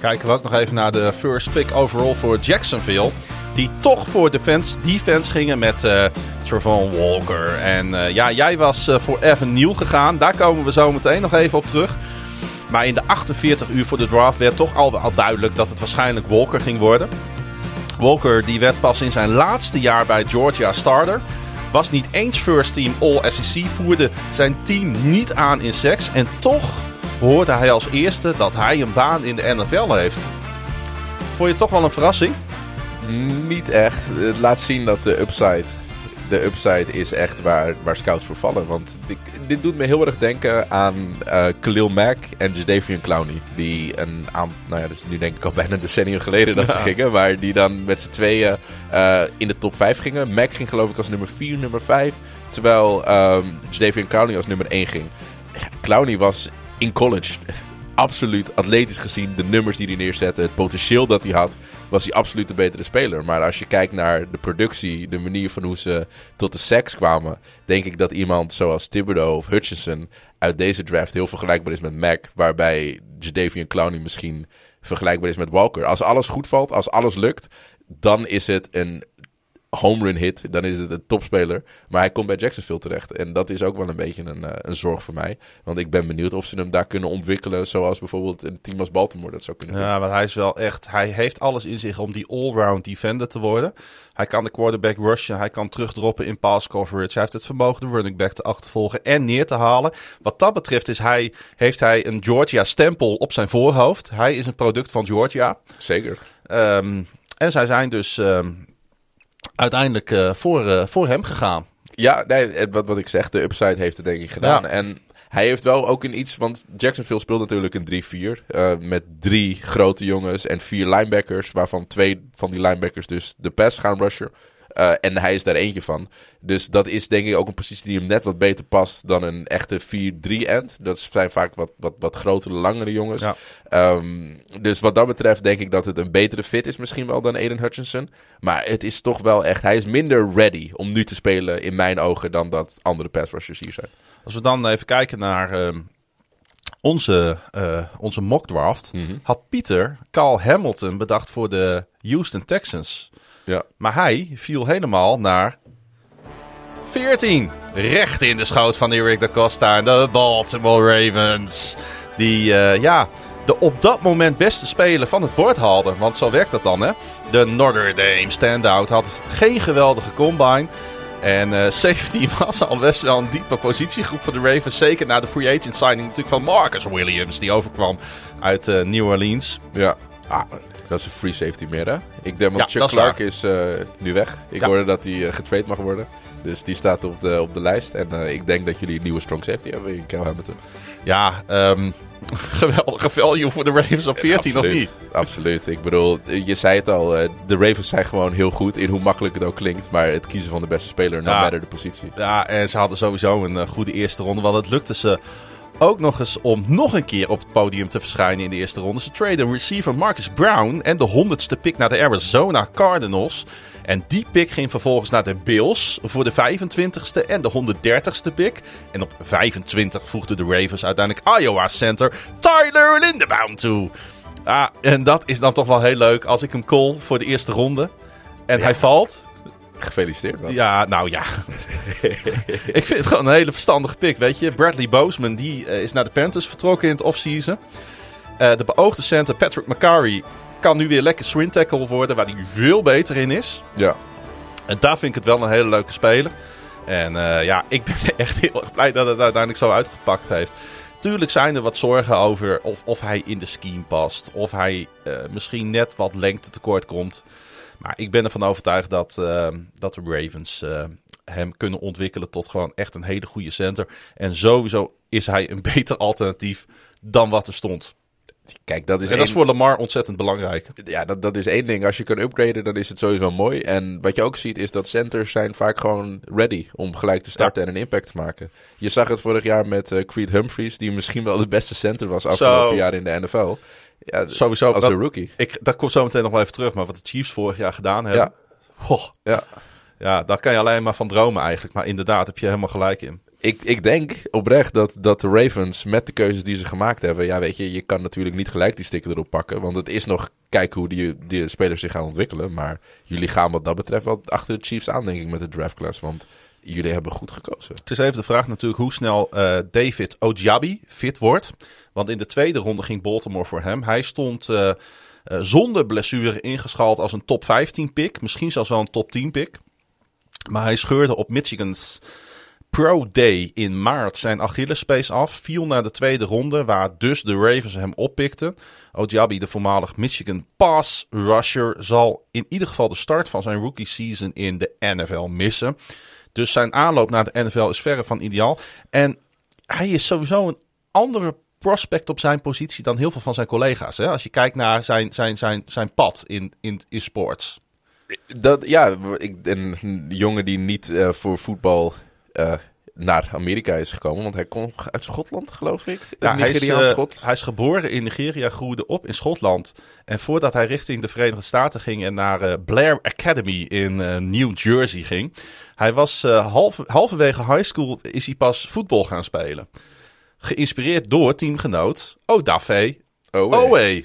Kijken we ook nog even naar de first pick overall voor Jacksonville. Die toch voor defense, defense gingen met Trevon Walker. En eh, ja, jij was eh, voor Evan Neal gegaan. Daar komen we zo meteen nog even op terug. Maar in de 48 uur voor de draft werd toch al, al duidelijk dat het waarschijnlijk Walker ging worden. Walker die werd pas in zijn laatste jaar bij Georgia starter. Was niet eens first team All-SEC, voerde zijn team niet aan in seks. En toch hoorde hij als eerste dat hij een baan in de NFL heeft. Vond je het toch wel een verrassing? Niet echt. Het laat zien dat de upside. De upside is echt waar, waar scouts voor vallen. Want dit, dit doet me heel erg denken aan eh Khalil Mack en Jadavian Clowney. Die een aan, nou ja, dat is nu denk ik al bijna een decennium geleden dat ze gingen. Maar die dan met z'n tweeën eh, in de top 5 gingen. Mack ging geloof ik als nummer 4, nummer 5. Terwijl ehm Jadavian Clowney als nummer 1 ging. Ja, Clowney was in college absoluut atletisch gezien de nummers die hij neerzette, het potentieel dat hij had, was hij absoluut de betere speler. Maar als je kijkt naar de productie, de manier van hoe ze tot de seks kwamen, denk ik dat iemand zoals Thibodeau of Hutchinson uit deze draft heel vergelijkbaar is met Mac, waarbij Jadavian Clowney misschien vergelijkbaar is met Walker. Als alles goed valt, als alles lukt, dan is het een home run hit, dan is het een topspeler. Maar hij komt bij Jacksonville terecht. En dat is ook wel een beetje een, eh, een zorg voor mij. Want ik ben benieuwd of ze hem daar kunnen ontwikkelen. Zoals bijvoorbeeld een team als Baltimore dat zou kunnen doen. Ja, want hij is wel echt. Hij heeft alles in zich om die all-round defender te worden. Hij kan de quarterback rushen. Hij kan terugdroppen in pass coverage. Hij heeft het vermogen de running back te achtervolgen en neer te halen. Wat dat betreft is hij, heeft hij een Georgia stempel op zijn voorhoofd. Hij is een product van Georgia. Zeker. Ehm, en zij zijn dus ehm, uiteindelijk eh, voor, eh, voor hem gegaan. Ja, nee, wat, wat ik zeg, de upside heeft het denk ik gedaan. Ja. En hij heeft wel ook in iets, want Jacksonville speelt natuurlijk een 3-4. eh, met drie grote jongens en vier linebackers, waarvan twee van die linebackers dus de pass gaan rushen. Eh, en hij is daar eentje van. Dus dat is denk ik ook een positie die hem net wat beter past dan een echte 4-3 end. Dat zijn vaak wat, wat, wat grotere, langere jongens. Ja. Ehm, dus wat dat betreft denk ik dat het een betere fit is misschien wel dan Aiden Hutchinson. Maar het is toch wel echt... Hij is minder ready om nu te spelen in mijn ogen dan dat andere pass rushers hier zijn. Als we dan even kijken naar ehm, onze, eh, onze mock draft. Had Pieter Carl Hamilton bedacht voor de Houston Texans. Ja. Maar hij viel helemaal naar 14. Recht in de schoot van Eric da Costa en de Baltimore Ravens. Die, eh, ja, de op dat moment beste speler van het bord haalden. Want zo werkt dat dan, hè. De Notre Dame standout had geen geweldige combine. En eh safety was al best wel een diepe positiegroep voor de Ravens. Zeker na de free agent signing natuurlijk van Marcus Williams. Die overkwam uit eh, New Orleans. Ja. Ah, dat is een free safety meer, hè? Ik denk, Chuck dat is Clark is eh, nu weg. Ik hoorde dat hij eh, getrade mag worden. Dus die staat op de, op de lijst. En eh, ik denk dat jullie een nieuwe strong safety hebben in Hamilton. Ja, ehm geweldige value voor de Ravens op 14 of niet? Absoluut. Ik bedoel, je zei het al. de Ravens zijn gewoon heel goed in hoe makkelijk het ook klinkt. Maar het kiezen van de beste speler, no Ja. de positie. Ja, en ze hadden sowieso een goede eerste ronde. Want het lukte ze ook nog eens om nog een keer op het podium te verschijnen in de eerste ronde. Ze traden receiver Marcus Brown en de honderdste pick naar de Arizona Cardinals. En die pick ging vervolgens naar de Bills voor de 25ste en de 130ste pick. En op 25 voegden de Ravens uiteindelijk Iowa center Tyler Lindebaum toe. Ah, en dat is dan toch wel heel leuk als ik hem call voor de eerste ronde. En hij valt. Gefeliciteerd. man. Ja, nou ja. ik vind het gewoon een hele verstandige pick, weet je. Bradley Boseman, die eh, is naar de Panthers vertrokken in het offseason. Eh de beoogde center Patrick McCarry kan nu weer lekker swing tackle worden, waar hij veel beter in is. Ja. En daar vind ik het wel een hele leuke speler. En eh, ja, ik ben echt heel erg blij dat het uiteindelijk zo uitgepakt heeft. Tuurlijk zijn er wat zorgen over of, of hij in de scheme past. Of hij misschien net wat lengte tekort komt. Maar ik ben ervan overtuigd dat, eh, dat de Ravens eh, hem kunnen ontwikkelen tot gewoon echt een hele goede center. En sowieso is hij een beter alternatief dan wat er stond. Kijk, dat is, En dat is voor Lamar ontzettend belangrijk. ja, dat, dat is één ding. Als je kan upgraden, dan is het sowieso mooi. En wat je ook ziet, is dat centers zijn vaak gewoon ready om gelijk te starten en een impact te maken. Je zag het vorig jaar met eh, Creed Humphreys, die misschien wel de beste center was afgelopen jaar in de NFL. Ja, Sowieso. Als dat, een rookie. Ik, dat komt zo meteen nog wel even terug. Maar wat de Chiefs vorig jaar gedaan hebben. Goh, Ja. Ja, daar kan je alleen maar van dromen eigenlijk. Maar inderdaad, heb je helemaal gelijk in. Ik, ik denk oprecht dat, dat de Ravens met de keuzes die ze gemaakt hebben... Ja, weet je, je kan natuurlijk niet gelijk die sticker erop pakken. Want het is nog kijken hoe die, die spelers zich gaan ontwikkelen. Maar jullie gaan wat dat betreft wel achter de Chiefs aan, denk ik, met de draftclass. Want jullie hebben goed gekozen. Het is even de vraag natuurlijk hoe snel eh, David Ojabi fit wordt. Want in de tweede ronde ging Baltimore voor hem. Hij stond eh, eh, zonder blessure ingeschald als een top 15 pick. Misschien zelfs wel een top 10 pick. Maar hij scheurde op Michigan's Pro Day in maart zijn Achillespees af. Viel naar de tweede ronde, waar dus de Ravens hem oppikten. Ojabi, de voormalig Michigan pass rusher, zal in ieder geval de start van zijn rookie season in de NFL missen. Dus zijn aanloop naar de NFL is verre van ideaal. En hij is sowieso een andere prospect op zijn positie dan heel veel van zijn collega's. Hè? Als je kijkt naar zijn, zijn, zijn, zijn pad in, in, in sports. Dat, ja, ik, een jongen die niet eh, voor voetbal eh, naar Amerika is gekomen. Want hij komt uit Schotland, geloof ik. Ja, hij, is, eh, schot. hij is geboren in Nigeria, groeide op in Schotland. En voordat hij richting de Verenigde Staten ging en naar Blair Academy in New Jersey ging. Hij was eh, halve, halverwege high school is hij pas voetbal gaan spelen. Geïnspireerd door teamgenoot Odafe Oh. Owe.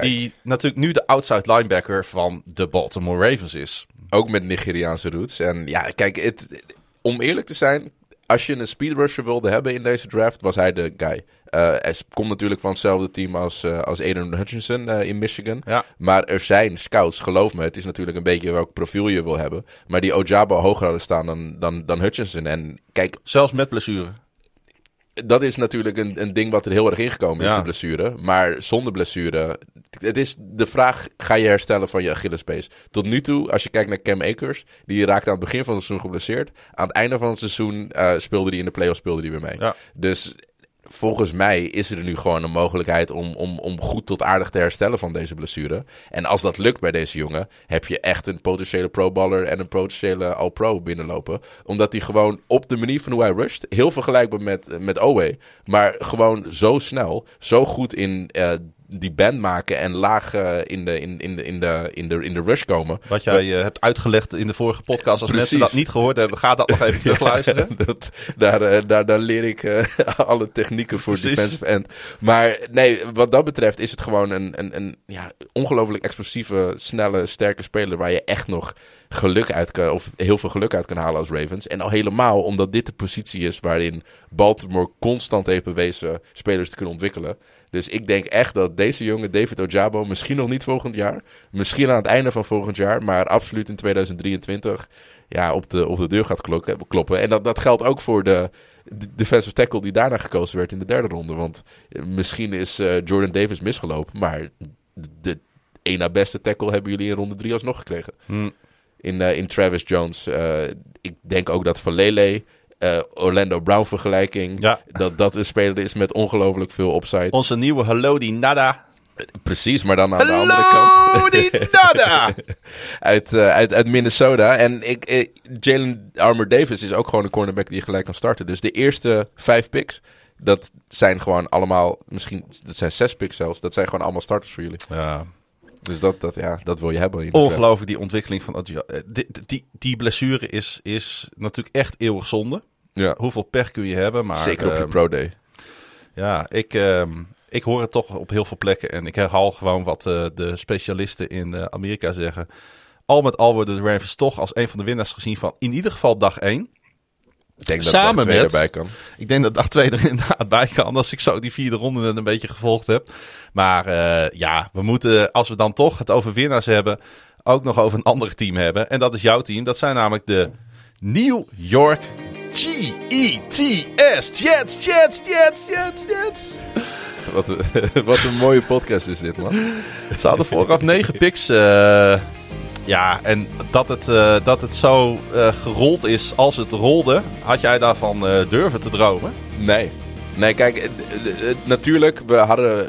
Die natuurlijk nu de outside linebacker van de Baltimore Ravens is. Ook met Nigeriaanse roots. En ja, kijk, het, om eerlijk te zijn, als je een speed rusher wilde hebben in deze draft, was hij de guy. Eh, hij komt natuurlijk van hetzelfde team als, eh als Aiden Hutchinson eh, in Michigan. Ja. Maar er zijn scouts, geloof me, het is natuurlijk een beetje welk profiel je wil hebben. Maar die Ojabo hoger hadden staan dan, dan, dan Hutchinson. En kijk, Zelfs met blessure. dat is natuurlijk een, een ding wat er heel erg ingekomen is, Ja. de blessure. Maar zonder blessure, het is de vraag, ga je herstellen van je Achillespees? Tot nu toe, als je kijkt naar Cam Akers, die raakte aan het begin van het seizoen geblesseerd. Aan het einde van het seizoen speelde hij in de playoffs speelde hij weer mee. Ja. Dus volgens mij is er nu gewoon een mogelijkheid om, om, om goed tot aardig te herstellen van deze blessure. En als dat lukt bij deze jongen, heb je echt een potentiële pro-baller en een potentiële all-pro binnenlopen. Omdat hij gewoon op de manier van hoe hij rusht, heel vergelijkbaar met, met Owe, maar gewoon zo snel, zo goed in eh, die band maken en laag eh, in, de, in, in, de, in, de, in, de, in de rush komen. Wat jij eh, hebt uitgelegd in de vorige podcast. Als Precies. mensen dat niet gehoord hebben, ga dat nog even terugluisteren. dat, daar, eh, daar, daar leer ik alle technieken voor Precies. defensive end. Maar nee, wat dat betreft is het gewoon een, een, een ja, ongelooflijk explosieve, snelle, sterke speler waar je echt nog geluk uit kan, of heel veel geluk uit kan halen als Ravens. En al helemaal omdat dit de positie is waarin Baltimore constant heeft bewezen spelers te kunnen ontwikkelen. Dus ik denk echt dat deze jongen, David Ojabo, misschien nog niet volgend jaar, misschien aan het einde van volgend jaar, maar absoluut in 2023 ja, op, de, op de deur gaat klokken, kloppen. En dat, dat geldt ook voor de, de defensive tackle die daarna gekozen werd in de derde ronde. Want eh, misschien is eh, Jordan Davis misgelopen, maar de één na beste tackle hebben jullie in ronde drie alsnog gekregen. Hm. In, eh, in Travis Jones. Ik denk ook dat Valele, eh, Orlando Brown vergelijking, Ja. dat dat een speler is met ongelooflijk veel upside. Onze nieuwe Hallo die Nada. Precies, maar dan aan de andere kant. Die Nada. uit, eh, uit, uit Minnesota. En ik, eh, Jalen Armour Davis is ook gewoon een cornerback die je gelijk kan starten. Dus de eerste vijf picks, dat zijn gewoon allemaal, misschien, dat zijn zes picks zelfs. Dat zijn gewoon allemaal starters voor jullie. Ja, Dus dat, dat, ja, dat wil je hebben. Ongelooflijk die ontwikkeling van. Eh, die, die blessure is, is natuurlijk echt eeuwig zonde. Ja, Hoeveel pech kun je hebben? Maar, zeker op je ehm, pro day. Ja, ik, ehm, ik hoor het toch op heel veel plekken. En ik herhaal gewoon wat eh, de specialisten in eh, Amerika zeggen. Al met al worden de Ravens toch als een van de winnaars gezien van in ieder geval dag 1. Ik denk dat samen dag twee met- erbij kan. Ik denk dat dag 2 er inderdaad bij kan. Als ik zo die vierde ronde net een beetje gevolgd heb. Maar eh, ja, we moeten, als we dan toch het over winnaars hebben, ook nog over een ander team hebben. En dat is jouw team. Dat zijn namelijk de New York G-E-T-S. Jets, Jets, Jets, Jets, Jets. Wat, een- wat een mooie podcast is dit, man. Ze hadden vooraf negen picks. eh, ja, en dat het, eh, dat het zo eh, gerold is als het rolde, had jij daarvan eh, durven te dromen? Nee. Nee, kijk, natuurlijk, we hadden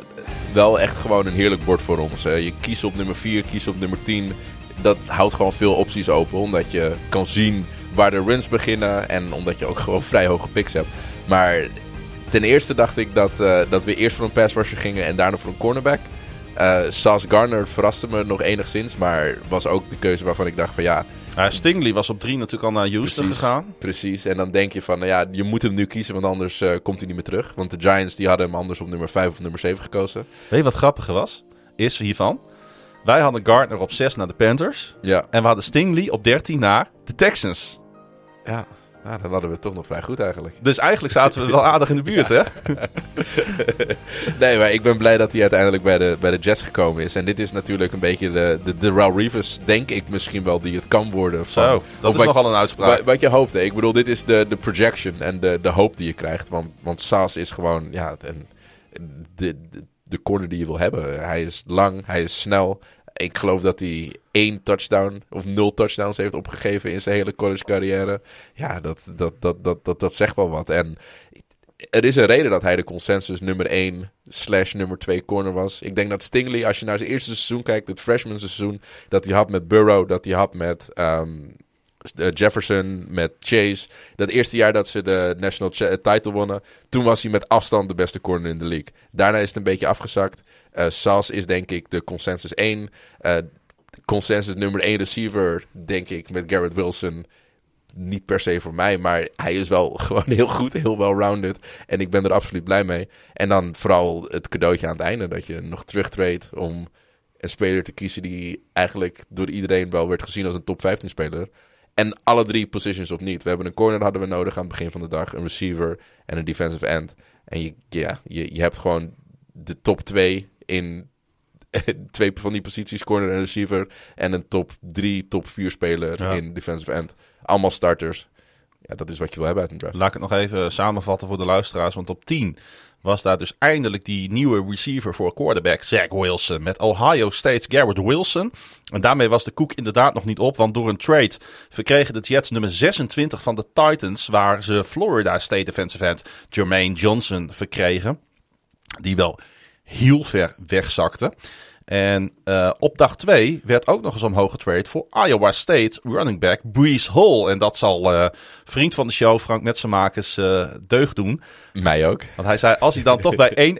wel echt gewoon een heerlijk bord voor ons. hè. Je kiest op nummer 4, kiest op nummer 10. Dat houdt gewoon veel opties open, omdat je kan zien waar de runs beginnen en omdat je ook gewoon vrij hoge picks hebt. Maar ten eerste dacht ik dat, eh, dat we eerst voor een pass rusher gingen en daarna voor een cornerback. Eh Sauce Garner verraste me nog enigszins, maar was ook de keuze waarvan ik dacht van ja, Stingley was op drie natuurlijk al naar Houston Precies. gegaan. Precies, en dan denk je van, nou ja, je moet hem nu kiezen, want anders eh, komt hij niet meer terug. Want de Giants die hadden hem anders op nummer 5 of nummer 7 gekozen. Weet je wat grappiger was? Is hiervan. Wij hadden Gardner op 6 naar de Panthers. Ja, En we hadden Stingley op 13 naar de Texans. ja. Nou, dan hadden we het toch nog vrij goed eigenlijk. Dus eigenlijk zaten we wel aardig in de buurt, hè? Nee, maar ik ben blij dat hij uiteindelijk bij de, bij de Jets gekomen is. En dit is natuurlijk een beetje de, de, de Raul Reeves, denk ik misschien wel, die het kan worden. Van, Zo, dat is wat- nogal een uitspraak. Wat, wat je hoopte. Ik bedoel, dit is de, de projection en de, de hoop die je krijgt. Want, want Saas is gewoon ja, een, de, de, de corner die je wil hebben. Hij is lang, hij is snel. Ik geloof dat hij één touchdown of nul touchdowns heeft opgegeven in zijn hele college carrière. Ja, dat, dat, dat, dat, dat, dat zegt wel wat. En er is een reden dat hij de consensus nummer 1 slash nummer 2 corner was. Ik denk dat Stingley, als je naar zijn eerste seizoen kijkt, het freshman seizoen, dat hij had met Burrow, dat hij had met ehm, eh, Jefferson, met Chase. Dat eerste jaar dat ze de national cha- title wonnen, toen was hij met afstand de beste corner in de league. Daarna is het een beetje afgezakt. Eh Sas is denk ik de consensus 1. Eh, consensus nummer 1 receiver, denk ik, met Garrett Wilson niet per se voor mij, maar hij is wel gewoon heel goed, heel well-rounded. En ik ben er absoluut blij mee. En dan vooral het cadeautje aan het einde, dat je nog terugtreedt om een speler te kiezen die eigenlijk door iedereen wel werd gezien als een top 15 speler. En alle drie positions of niet. We hebben een corner hadden we nodig aan het begin van de dag, een receiver en een defensive end. En je, ja, je, je hebt gewoon de top 2 in twee van die posities, corner en receiver. En een top 3, top 4 speler Ja. in defensive end. Allemaal starters. Ja, dat is wat je wil hebben uit een draft. Laat ik het nog even samenvatten voor de luisteraars. Want op 10 was daar dus eindelijk die nieuwe receiver voor quarterback, Zach Wilson. Met Ohio State's Garrett Wilson. En daarmee was de koek inderdaad nog niet op. Want door een trade verkregen de Jets nummer 26 van de Titans. Waar ze Florida State defensive end Jermaine Johnson verkregen. Die wel heel ver wegzakte. En eh, op dag 2 werd ook nog eens omhoog getrade voor Iowa State running back Brees Hall. En dat zal eh, vriend van de show, Frank Metsenmakers, eh deugd doen. Mij ook. Want hij zei, als hij dan toch bij één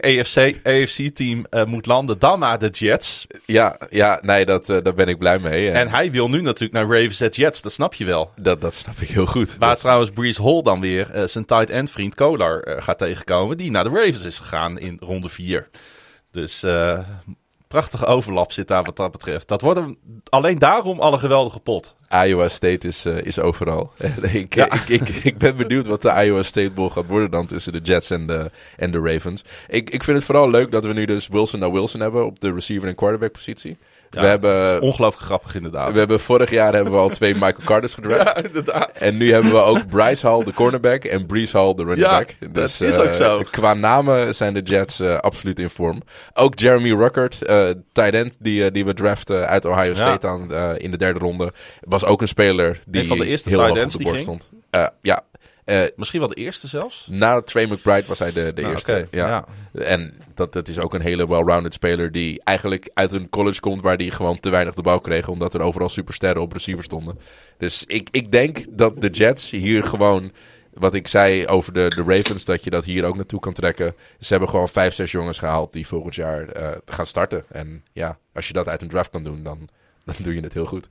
eh, moet landen, dan maar de Jets. Ja, ja nee, dat, daar ben ik blij mee. En hij wil nu natuurlijk naar Ravens at Jets, dat snap je wel. dat, dat snap ik heel goed. Waar Dat- trouwens Brees Hall dan weer zijn tight end vriend Kolar gaat tegenkomen. Die naar de Ravens is gegaan in ronde 4. Dus prachtige overlap zit daar wat dat betreft. Dat wordt hem alleen daarom al een geweldige pot. Iowa State is, eh, is overal. ik, Ja. ik, ik, ik ben benieuwd wat de Iowa State Bowl gaat worden dan tussen de Jets en de, en de Ravens. Ik, ik vind het vooral leuk dat we nu dus Wilson naar Wilson hebben op de receiver en quarterback positie. Ja, we hebben, Ongelooflijk grappig inderdaad. we hebben vorig jaar hebben we al twee Michael Carters gedraft. ja, inderdaad. En nu hebben we ook Bryce Hall, de cornerback, en Breeze Hall, de running Ja, back. dat is ook eh, zo. Qua namen zijn de Jets eh, absoluut in vorm. Ook Jeremy Ruckert, eh tight end, die, die we draften uit Ohio State aan, in de derde ronde. Was ook een speler die Een van de eerste heel tight ends op de bord stond. Ja, Eh, Misschien wel de eerste zelfs. na Trey McBride was hij de, de Nou, eerste. ja. En dat, dat is ook een hele well-rounded speler die eigenlijk uit een college komt waar hij gewoon te weinig de bal kreeg. Omdat er overal supersterren op receiver stonden. Dus ik, ik denk dat de Jets hier gewoon, wat ik zei over de, de Ravens, dat je dat hier ook naartoe kan trekken. Ze hebben gewoon vijf, zes jongens gehaald die volgend jaar eh, gaan starten. En ja, als je dat uit een draft kan doen, dan, dan doe je het heel goed.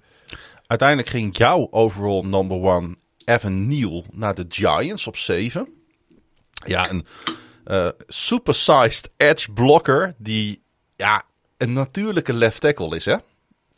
Uiteindelijk ging jouw overall number one Evan Neal naar de Giants op 7. Ja, een eh supersized edge blocker die ja, een natuurlijke left tackle is, hè?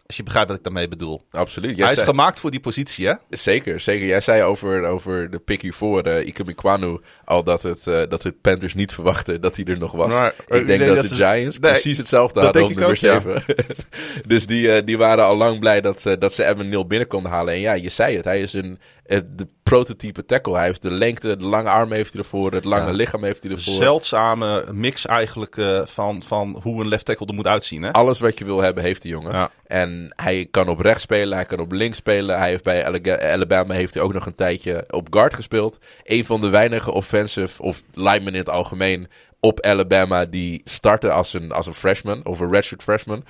Als je begrijpt wat ik daarmee bedoel. Absoluut. Hij is zei- gemaakt voor die positie, hè? Zeker, zeker. Jij zei over, over de pick hiervoor, uh, Ike Mikwanu, al dat het, eh, dat het Panthers niet verwachten dat hij er nog was. Maar, eh, ik denk nee, dat, dat de Giants nee, precies hetzelfde hadden op nummer ik ook, 7. dus die, eh, die waren al lang blij dat ze, dat ze Evan Neal binnen konden halen. En ja, je zei het, hij is een, eh, de prototype tackle. Hij heeft de lengte, de lange arm heeft hij ervoor, het lange Ja. lichaam heeft hij ervoor. Zeldzame mix eigenlijk eh, van, van hoe een left tackle er moet uitzien, hè? Alles wat je wil hebben, heeft die jongen. Ja. En hij kan op rechts spelen, hij kan op links spelen. Hij heeft bij Alabama heeft hij ook nog een tijdje op guard gespeeld. Een van de weinige offensive of linemen in het algemeen op Alabama die starten als een, als een freshman of een redshirt freshman.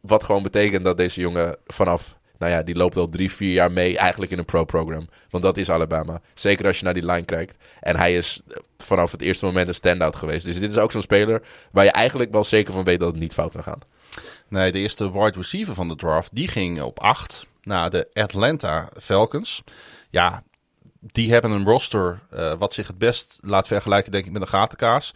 Wat gewoon betekent dat deze jongen vanaf, nou ja, die loopt al drie, vier jaar mee eigenlijk in een pro-program. Want dat is Alabama. Zeker als je naar die line kijkt. En hij is vanaf het eerste moment een standout geweest. Dus dit is ook zo'n speler waar je eigenlijk wel zeker van weet dat het niet fout kan gaan. Nee, de eerste wide receiver van de draft, die ging op 8 naar de Atlanta Falcons. Ja, die hebben een roster eh, wat zich het best laat vergelijken, denk ik, met een gatenkaas.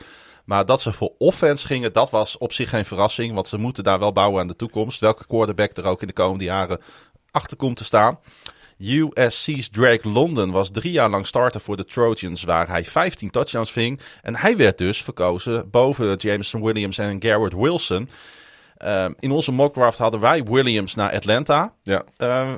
Maar dat ze voor offense gingen, dat was op zich geen verrassing. Want ze moeten daar wel bouwen aan de toekomst. Welke quarterback er ook in de komende jaren achter komt te staan. USC's Drake London was drie jaar lang starter voor de Trojans, waar hij 15 touchdowns ving. En hij werd dus verkozen boven Jameson Williams en Garrett Wilson. Um, in onze mock draft hadden wij Williams naar Atlanta. Ja. Uh,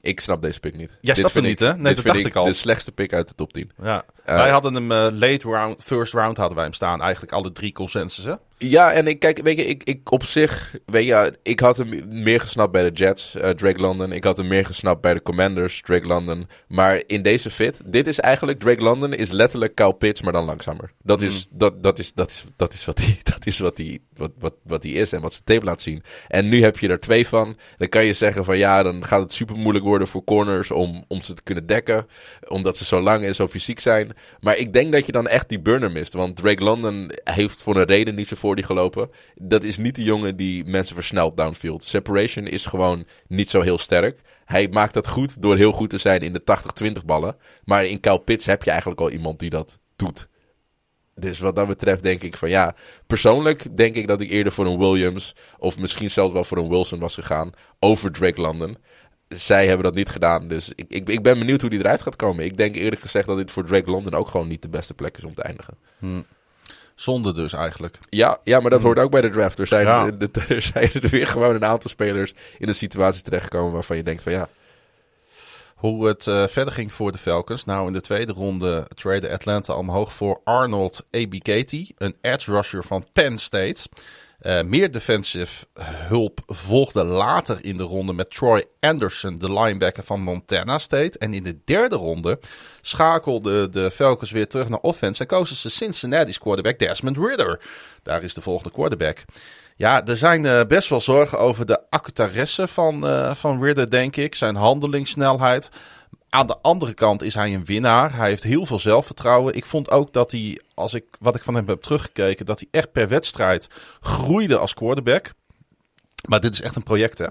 Ik snap deze pick niet. Jij snapt hem niet, hè? Nee, dit dat vind dacht ik ik al. de slechtste pick uit de top 10. ja. Uh, wij hadden hem uh, late round, first round hadden wij hem staan. Eigenlijk alle drie consensus, hè? Ja, en ik kijk, weet je, ik, ik op zich, weet je, ik had hem meer gesnapt bij de Jets, uh, Drake London. Ik had hem meer gesnapt bij de Commanders, Drake London. Maar in deze fit, dit is eigenlijk, Drake London is letterlijk Kyle Pitts, maar dan langzamer. Dat Mm. is, dat, dat is, dat is, dat is wat hij, dat is wat hij, wat, wat, wat is en wat zijn tape laat zien. En nu heb je er twee van. Dan kan je zeggen van ja, dan gaat het super moeilijk worden voor corners om, om ze te kunnen dekken. Omdat ze zo lang en zo fysiek zijn. Maar ik denk dat je dan echt die burner mist. Want Drake London heeft voor een reden niet zo voor die gelopen. Dat is niet de jongen die mensen versnelt downfield. Separation is gewoon niet zo heel sterk. Hij maakt dat goed door heel goed te zijn in de 80-20 ballen. Maar in Kyle Pitts heb je eigenlijk al iemand die dat doet. Dus wat dat betreft denk ik van ja, persoonlijk denk ik dat ik eerder voor een Williams of misschien zelfs wel voor een Wilson was gegaan over Drake London. Zij hebben dat niet gedaan, dus ik, ik, ik ben benieuwd hoe die eruit gaat komen. Ik denk eerlijk gezegd dat dit voor Drake London ook gewoon niet de beste plek is om te eindigen. Hm. Zonde dus eigenlijk. Ja, ja maar dat hm. hoort ook bij de draft. Er zijn, ja. er zijn er weer gewoon een aantal spelers in een situatie terechtgekomen waarvan je denkt van ja, hoe het uh, verder ging voor de Falcons. Nou, in de tweede ronde trade Atlanta omhoog voor Arnold Abikati, een edge rusher van Penn State. Uh, meer defensive hulp volgde later in de ronde met Troy Anderson, de linebacker van Montana State. En in de derde ronde schakelden de Falcons weer terug naar offense en kozen ze Cincinnati's quarterback Desmond Ridder. Daar is de volgende quarterback. Ja, er zijn uh, best wel zorgen over de accutaresse van, uh, van Ridder, denk ik. Zijn handelingssnelheid. Aan de andere kant is hij een winnaar. Hij heeft heel veel zelfvertrouwen. Ik vond ook dat hij, als ik wat ik van hem heb teruggekeken, dat hij echt per wedstrijd groeide als quarterback. Maar dit is echt een project, hè?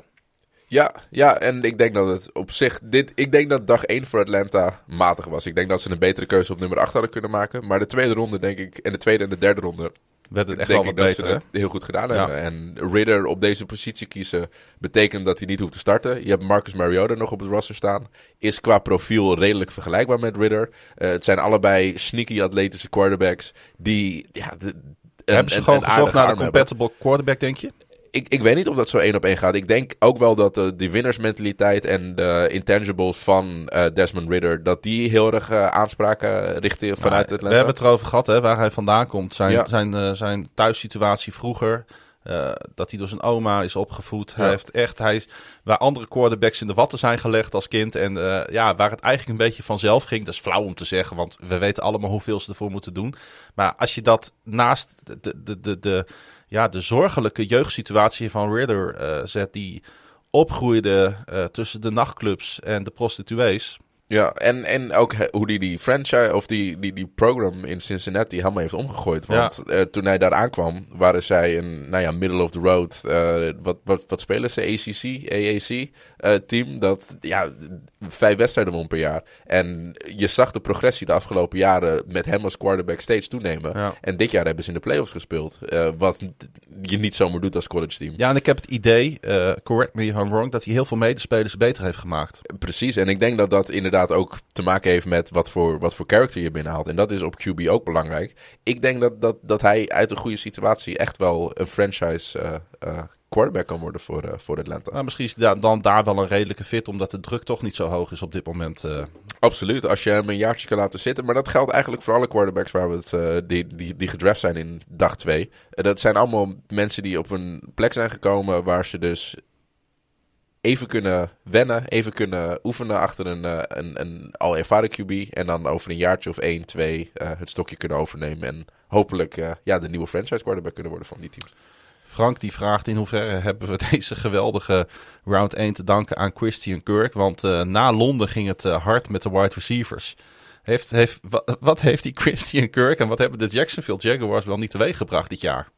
Ja, ja, en ik denk dat het op zich. Dit, ik denk dat dag 1 voor Atlanta matig was. Ik denk dat ze een betere keuze op nummer 8 hadden kunnen maken. Maar de tweede ronde, denk ik, en de tweede en de derde ronde werd het echt wel wat beter, ze het heel goed gedaan ja. hebben. En Ridder op deze positie kiezen betekent dat hij niet hoeft te starten. Je hebt Marcus Mariota nog op het roster staan. Is qua profiel redelijk vergelijkbaar met Ridder. Uh, het zijn allebei sneaky atletische quarterbacks die... Ja, de, een, hebben ze een, gewoon een gezocht naar hebben. compatible quarterback, denk je? Ik, ik weet niet of dat zo één op één gaat. Ik denk ook wel dat de, die winnersmentaliteit en de intangibles van eh, Desmond Ridder... dat die heel erg eh, aanspraken richten vanuit Nou, het We hebben het erover gehad, hè, waar hij vandaan komt. Zijn, Ja. zijn, eh, zijn thuissituatie vroeger. eh, dat hij door zijn oma is opgevoed. Hij heeft echt, hij is, waar andere quarterbacks in de watten zijn gelegd als kind. En eh, ja, waar het eigenlijk een beetje vanzelf ging. Dat is flauw om te zeggen, want we weten allemaal hoeveel ze ervoor moeten doen. Maar als je dat naast de, de, de, de, ja, de zorgelijke jeugdsituatie van Ridder eh, zet, die opgroeide eh, tussen de nachtclubs en de prostituees. Ja, en, en ook hoe die die franchise of die, die, die program in Cincinnati helemaal heeft omgegooid. Want eh, toen hij daar aankwam, waren zij een nou ja, middle of the road. eh, wat, wat, wat spelen ze? ACC, AAC eh, team. Dat ja, vijf wedstrijden won per jaar. En je zag de progressie de afgelopen jaren met hem als quarterback steeds toenemen. Ja. En dit jaar hebben ze in de playoffs gespeeld. wat je niet zomaar doet als college team. Ja, en ik heb het idee, correct me if I'm wrong, dat hij heel veel medespelers beter heeft gemaakt. Precies, en ik denk dat dat inderdaad ook te maken heeft met wat voor, wat voor character je binnenhaalt. En dat is op QB ook belangrijk. Ik denk dat, dat, dat hij uit een goede situatie echt wel een franchise eh, eh, quarterback kan worden voor, eh, voor Atlanta. Nou, misschien is da- dan daar wel een redelijke fit, omdat de druk toch niet zo hoog is op dit moment. Absoluut, als je hem een jaartje kan laten zitten. Maar dat geldt eigenlijk voor alle quarterbacks waar we het, eh, die, die, die gedraft zijn in dag 2. dat zijn allemaal mensen die op een plek zijn gekomen waar ze dus even kunnen wennen, even kunnen oefenen achter een, eh, een, een al ervaren QB. En dan over een jaartje of één, twee eh, het stokje kunnen overnemen. En hopelijk eh, ja, de nieuwe franchise quarterback kunnen worden van die teams. Frank die vraagt in hoeverre hebben we deze geweldige round 1 te danken aan Christian Kirk. Want na Londen ging het hard met de wide receivers. Heeft, heeft, wa- wat heeft die Christian Kirk en wat hebben de Jacksonville Jaguars wel niet teweeggebracht dit jaar?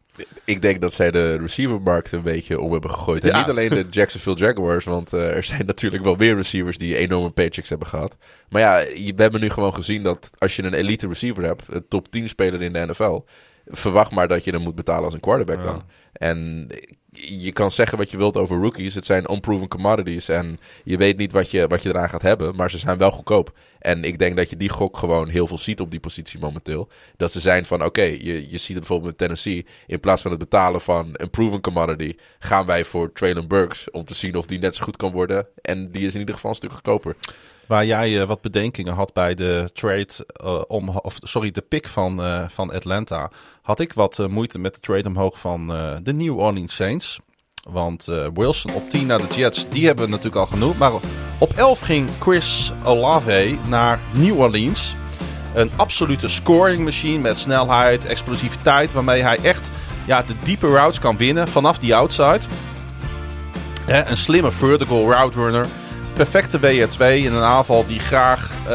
Ik denk dat zij de receivermarkt een beetje om hebben gegooid. En Ja. niet alleen de Jacksonville Jaguars, want eh, er zijn natuurlijk wel weer receivers die enorme paychecks hebben gehad. Maar ja, we hebben nu gewoon gezien dat als je een elite receiver hebt, een top 10 speler in de NFL, verwacht maar dat je hem moet betalen als een quarterback Ja. dan. En je kan zeggen wat je wilt over rookies. Het zijn unproven commodities. En je weet niet wat je, wat je eraan gaat hebben. Maar ze zijn wel goedkoop. En ik denk dat je die gok gewoon heel veel ziet op die positie momenteel. Dat ze zijn van oké, je, je ziet het bijvoorbeeld met Tennessee. In plaats van het betalen van een proven commodity. Gaan wij voor Traylon Burks. Om te zien of die net zo goed kan worden. En die is in ieder geval een stuk goedkoper. Waar jij eh, wat bedenkingen had bij de trade, eh, om, of sorry, de pick van, eh, van Atlanta, had ik wat moeite met de trade omhoog van de New Orleans Saints. Want Wilson op 10 naar de Jets, die hebben we natuurlijk al genoemd. Maar op 11 ging Chris Olave naar New Orleans. Een absolute scoring machine met snelheid, explosiviteit, waarmee hij echt ja, de diepe routes kan winnen vanaf die outside. Een slimme vertical route runner. Perfecte WR2 in een aanval die graag eh,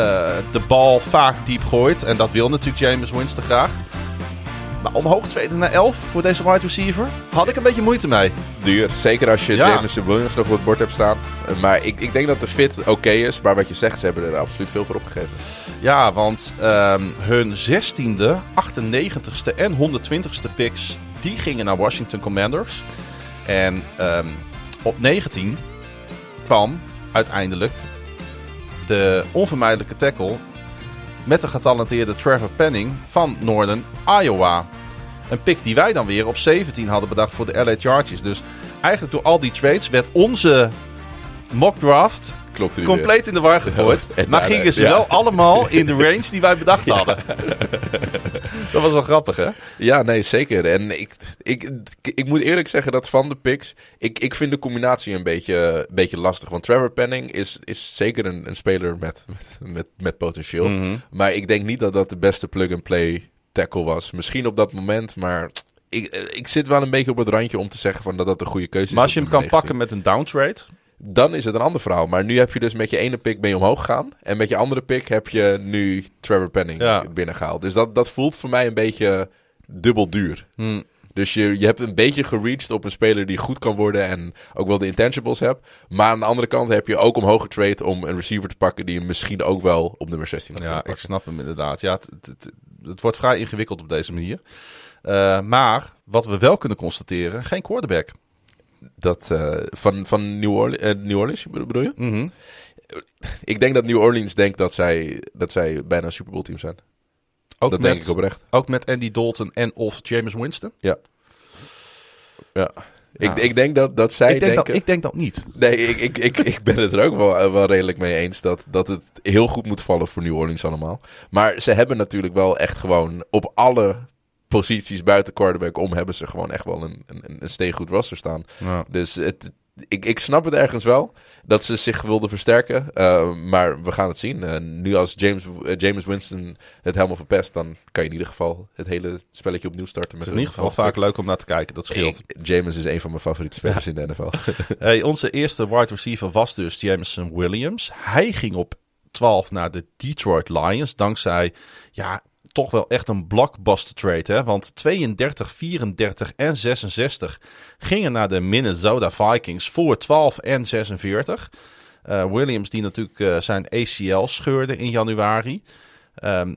de bal vaak diep gooit. En dat wil natuurlijk James Winston graag. Maar omhoog tweede naar 11 voor deze wide receiver had ik een beetje moeite mee. Duur. Zeker als je Ja. Jameson Williams nog op het bord hebt staan. Eh, Maar ik, ik denk dat de fit oké is. Maar wat je zegt, ze hebben er absoluut veel voor opgegeven. Ja, want ehm, hun 16e, 98ste en 120ste picks, die gingen naar Washington Commanders. En ehm, op 19 kwam uiteindelijk de onvermijdelijke tackle met de getalenteerde Trevor Penning van Northern Iowa. Een pick die wij dan weer op 17 hadden bedacht voor de LA Chargers. Dus eigenlijk door al die trades werd onze mock draft Klopt compleet in de war gegooid. Ja, maar gingen ze ja. wel allemaal in de range die wij bedacht hadden. dat was wel grappig, hè? Ja, nee, zeker. En ik, ik, ik moet eerlijk zeggen dat van de picks... Ik, ik vind de combinatie een beetje, een beetje lastig. Want Trevor Penning is, is zeker een, een speler met, met, met, potentieel. Mhm. Maar ik denk niet dat dat de beste plug-and-play tackle was. Misschien op dat moment, maar... Ik, ik zit wel een beetje op het randje om te zeggen van dat dat een goede keuze is. Maar als je hem kan pakken met een downtrade... dan is het een ander verhaal. Maar nu heb je dus met je ene pick ben je omhoog gegaan. En met je andere pick heb je nu Trevor Penning Ja. binnengehaald. Dus dat, dat voelt voor mij een beetje dubbel duur. Hmm. Dus je, je hebt een beetje gereached op een speler die goed kan worden en ook wel de intangibles hebt. Maar aan de andere kant heb je ook omhoog getrade om een receiver te pakken die hem misschien ook wel op nummer 16 had Ja, ik snap hem inderdaad. Ja, het, het, het, het wordt vrij ingewikkeld op deze manier. Eh, maar wat we wel kunnen constateren, geen quarterback. Dat eh, van, van New, Orle- eh, New Orleans bedoel je? Mhm. Ik denk dat New Orleans denkt dat zij, dat zij bijna een Super Bowl team zijn. Ook, dat denk met, ik oprecht. ook met Andy Dalton en of James Winston. Ja. Ja. Ik, ik denk dat, dat zij ik, denk denken... dat, ik denk dat niet. Nee, ik, ik, ik, ik ben het er ook wel, wel redelijk mee eens dat, dat het heel goed moet vallen voor New Orleans allemaal. Maar ze hebben natuurlijk wel echt gewoon op alle posities buiten quarterback om hebben ze gewoon echt wel een, een, een steengoed roster staan. Ja. Dus het, ik, ik snap het ergens wel dat ze zich wilden versterken. eh, maar we gaan het zien. Eh, nu als James, eh, James Winston het helemaal verpest, dan kan je in ieder geval het hele spelletje opnieuw starten. Het Met is in ieder geval vaak leuk om naar te kijken. Dat scheelt. James is een van mijn favoriete spelers in de NFL. Hey, onze eerste wide receiver was dus Jameson Williams. Hij ging op 12 naar de Detroit Lions. Dankzij ja, toch wel echt een blockbuster trade. Hè? Want 32, 34 en 66 gingen naar de Minnesota Vikings voor 12 en 46. Eh, Williams die natuurlijk eh, zijn ACL scheurde in januari. Ehm,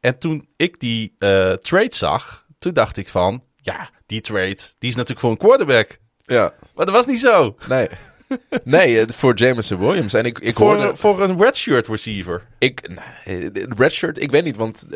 en toen ik die eh, trade zag, toen dacht ik van... Ja, die trade, die is natuurlijk voor een quarterback. ja, Maar dat was niet zo. nee. Nee, eh, voor Jameson Williams. En ik, ik voor, hoorde... een, voor een redshirt receiver. Ik, nee, redshirt, ik weet niet, want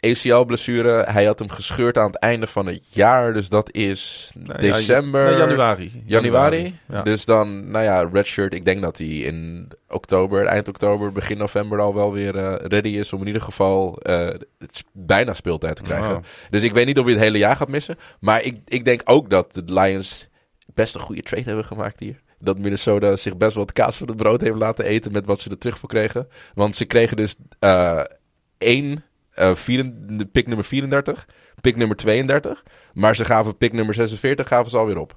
ACL-blessure, hij had hem gescheurd aan het einde van het jaar. Dus dat is Nou, december... Ja, januari. Januari? Ja. Dus dan, nou ja, redshirt. Ik denk dat hij in oktober, eind oktober, begin november al wel weer eh, ready is om in ieder geval eh, het bijna speeltijd te krijgen. Wow. Dus ik weet niet of hij het hele jaar gaat missen. Maar ik, ik denk ook dat de Lions best een goede trade hebben gemaakt hier. Dat Minnesota zich best wel het kaas van het brood heeft laten eten met wat ze er terug voor kregen. Want ze kregen dus eh één vieren- pick nummer 34, pick nummer 32. Maar ze gaven pick nummer 46 gaven ze alweer op.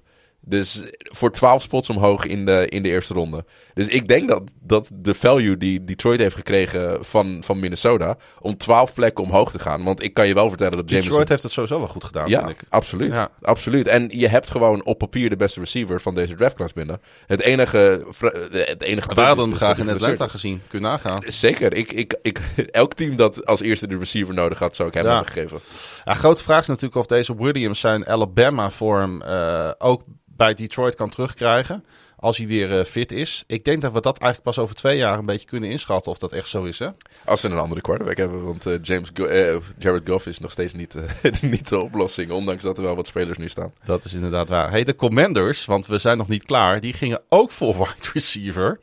Dus voor 12 spots omhoog in de, in de eerste ronde. Dus ik denk dat, dat de value die Detroit heeft gekregen van, van Minnesota... om 12 plekken omhoog te gaan. Want ik kan je wel vertellen dat James... Detroit heeft het sowieso wel goed gedaan, Ja, vind ik. absoluut. Ja. absoluut. En je hebt gewoon op papier de beste receiver van deze draftclass binnen. Het enige... Het enige We hadden hem dus graag dat in Atlanta gezien. Kun je nagaan. Zeker. Ik, ik, ik, elk team dat als eerste de receiver nodig had, zou ik hem Ja. hebben gegeven. Ja, grote vraag is natuurlijk of deze Williams zijn Alabama-vorm eh, ook bij Detroit kan terugkrijgen. Als hij weer eh, fit is. Ik denk dat we dat eigenlijk pas over twee jaar een beetje kunnen inschatten of dat echt zo is. Hè? Als ze een andere quarterback hebben. Want eh, James Go- eh, Jared Goff is nog steeds niet, niet de oplossing. Ondanks dat er wel wat spelers nu staan. Dat is inderdaad waar. Hey, de Commanders, want we zijn nog niet klaar, die gingen ook voor wide receiver.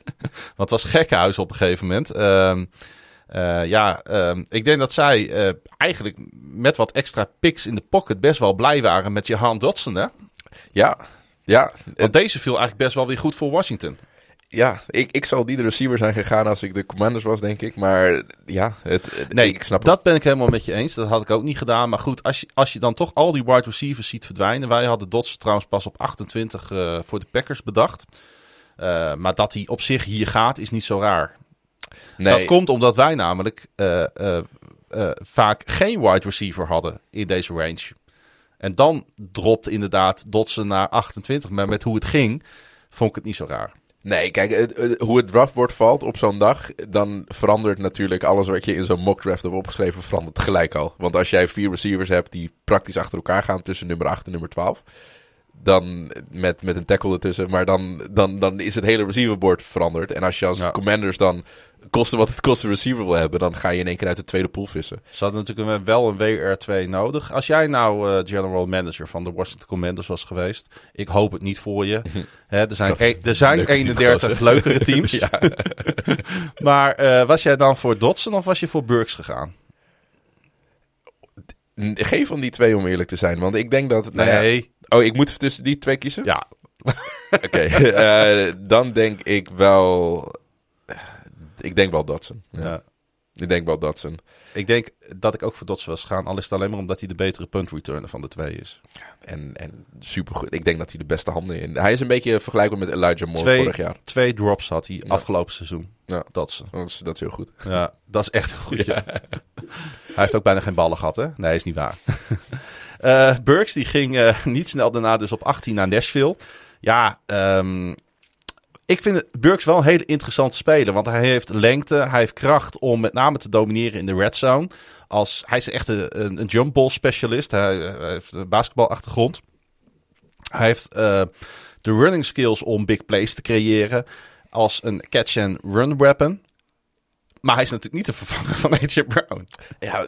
Want het was gekkenhuis op een gegeven moment. Ehm, eh, ja, ehm, ik denk dat zij eigenlijk met wat extra picks in de pocket best wel blij waren met Jahan Dodson. Hè? Ja, ja, Want deze viel eigenlijk best wel weer goed voor Washington. ja ik, ik zou die de receiver zijn gegaan als ik de commanders was, denk ik. Maar ja, het, het- Nee, ik snap dat ben ik helemaal met je eens. Dat had ik ook niet gedaan. Maar goed, als je, als je dan toch al die wide receivers ziet verdwijnen. Wij hadden Dodson trouwens pas op 28 eh, voor de Packers bedacht. Eh, maar dat hij op zich hier gaat, is niet zo raar. Nee, Dat komt omdat wij namelijk eh, vaak geen wide receiver hadden in deze range. En dan dropt inderdaad Dodson naar 28. Maar met hoe het ging, vond ik het niet zo raar. Nee, kijk, hoe het draftbord valt op zo'n dag, dan verandert natuurlijk alles wat je in zo'n mock draft hebt opgeschreven, verandert gelijk al. Want als jij vier receivers hebt die praktisch achter elkaar gaan tussen nummer 8 en nummer 12, dan met, met een tackle ertussen, maar dan, dan, dan is het hele receiverbord veranderd. En als je als Ja. commanders dan kosten wat het kost een receiver wil hebben, dan ga je in één keer uit de tweede pool vissen. Ze hadden natuurlijk wel een WR2 nodig. Als jij nou eh, general manager van de Washington Commanders was geweest, ik hoop het niet voor je. Hè, er zijn, e- er zijn leuke team 31 gekozen. leukere teams. maar eh, was jij dan voor Dodson of was je voor Burks gegaan? Geen van die twee om eerlijk te zijn, want ik denk dat... nou ja- Nee. Oh, ik moet tussen die twee kiezen? Ja, Oké, eh, dan denk ik wel... Ik denk wel Dodson. Ja. ja. Ik denk wel Dodson. Ik denk dat ik ook voor Dodson was gegaan. Al is het alleen maar omdat hij de betere punt returner van de twee is. En, en supergoed. Ik denk dat hij de beste handen in... Hij is een beetje vergelijkbaar met Elijah Moore Twee, vorig jaar. twee drops had hij Ja. afgelopen seizoen. Ja. Dodson. Dat is, dat is heel goed. Ja, dat is echt goed. Ja. Hij heeft ook bijna geen ballen gehad, hè? Nee, is niet waar. Eh Burks die ging eh, niet snel daarna dus op 18 naar Nashville. Ja, ehm, ik vind Burks wel een hele interessante speler. Want hij heeft lengte, hij heeft kracht om met name te domineren in de red zone. Als, hij is echt een, een, jump ball specialist. Hij, hij heeft een basketbalachtergrond. Hij heeft eh, de running skills om big plays te creëren. Als een catch-and-run weapon. Maar hij is natuurlijk niet de vervanger van AJ Brown. Ja,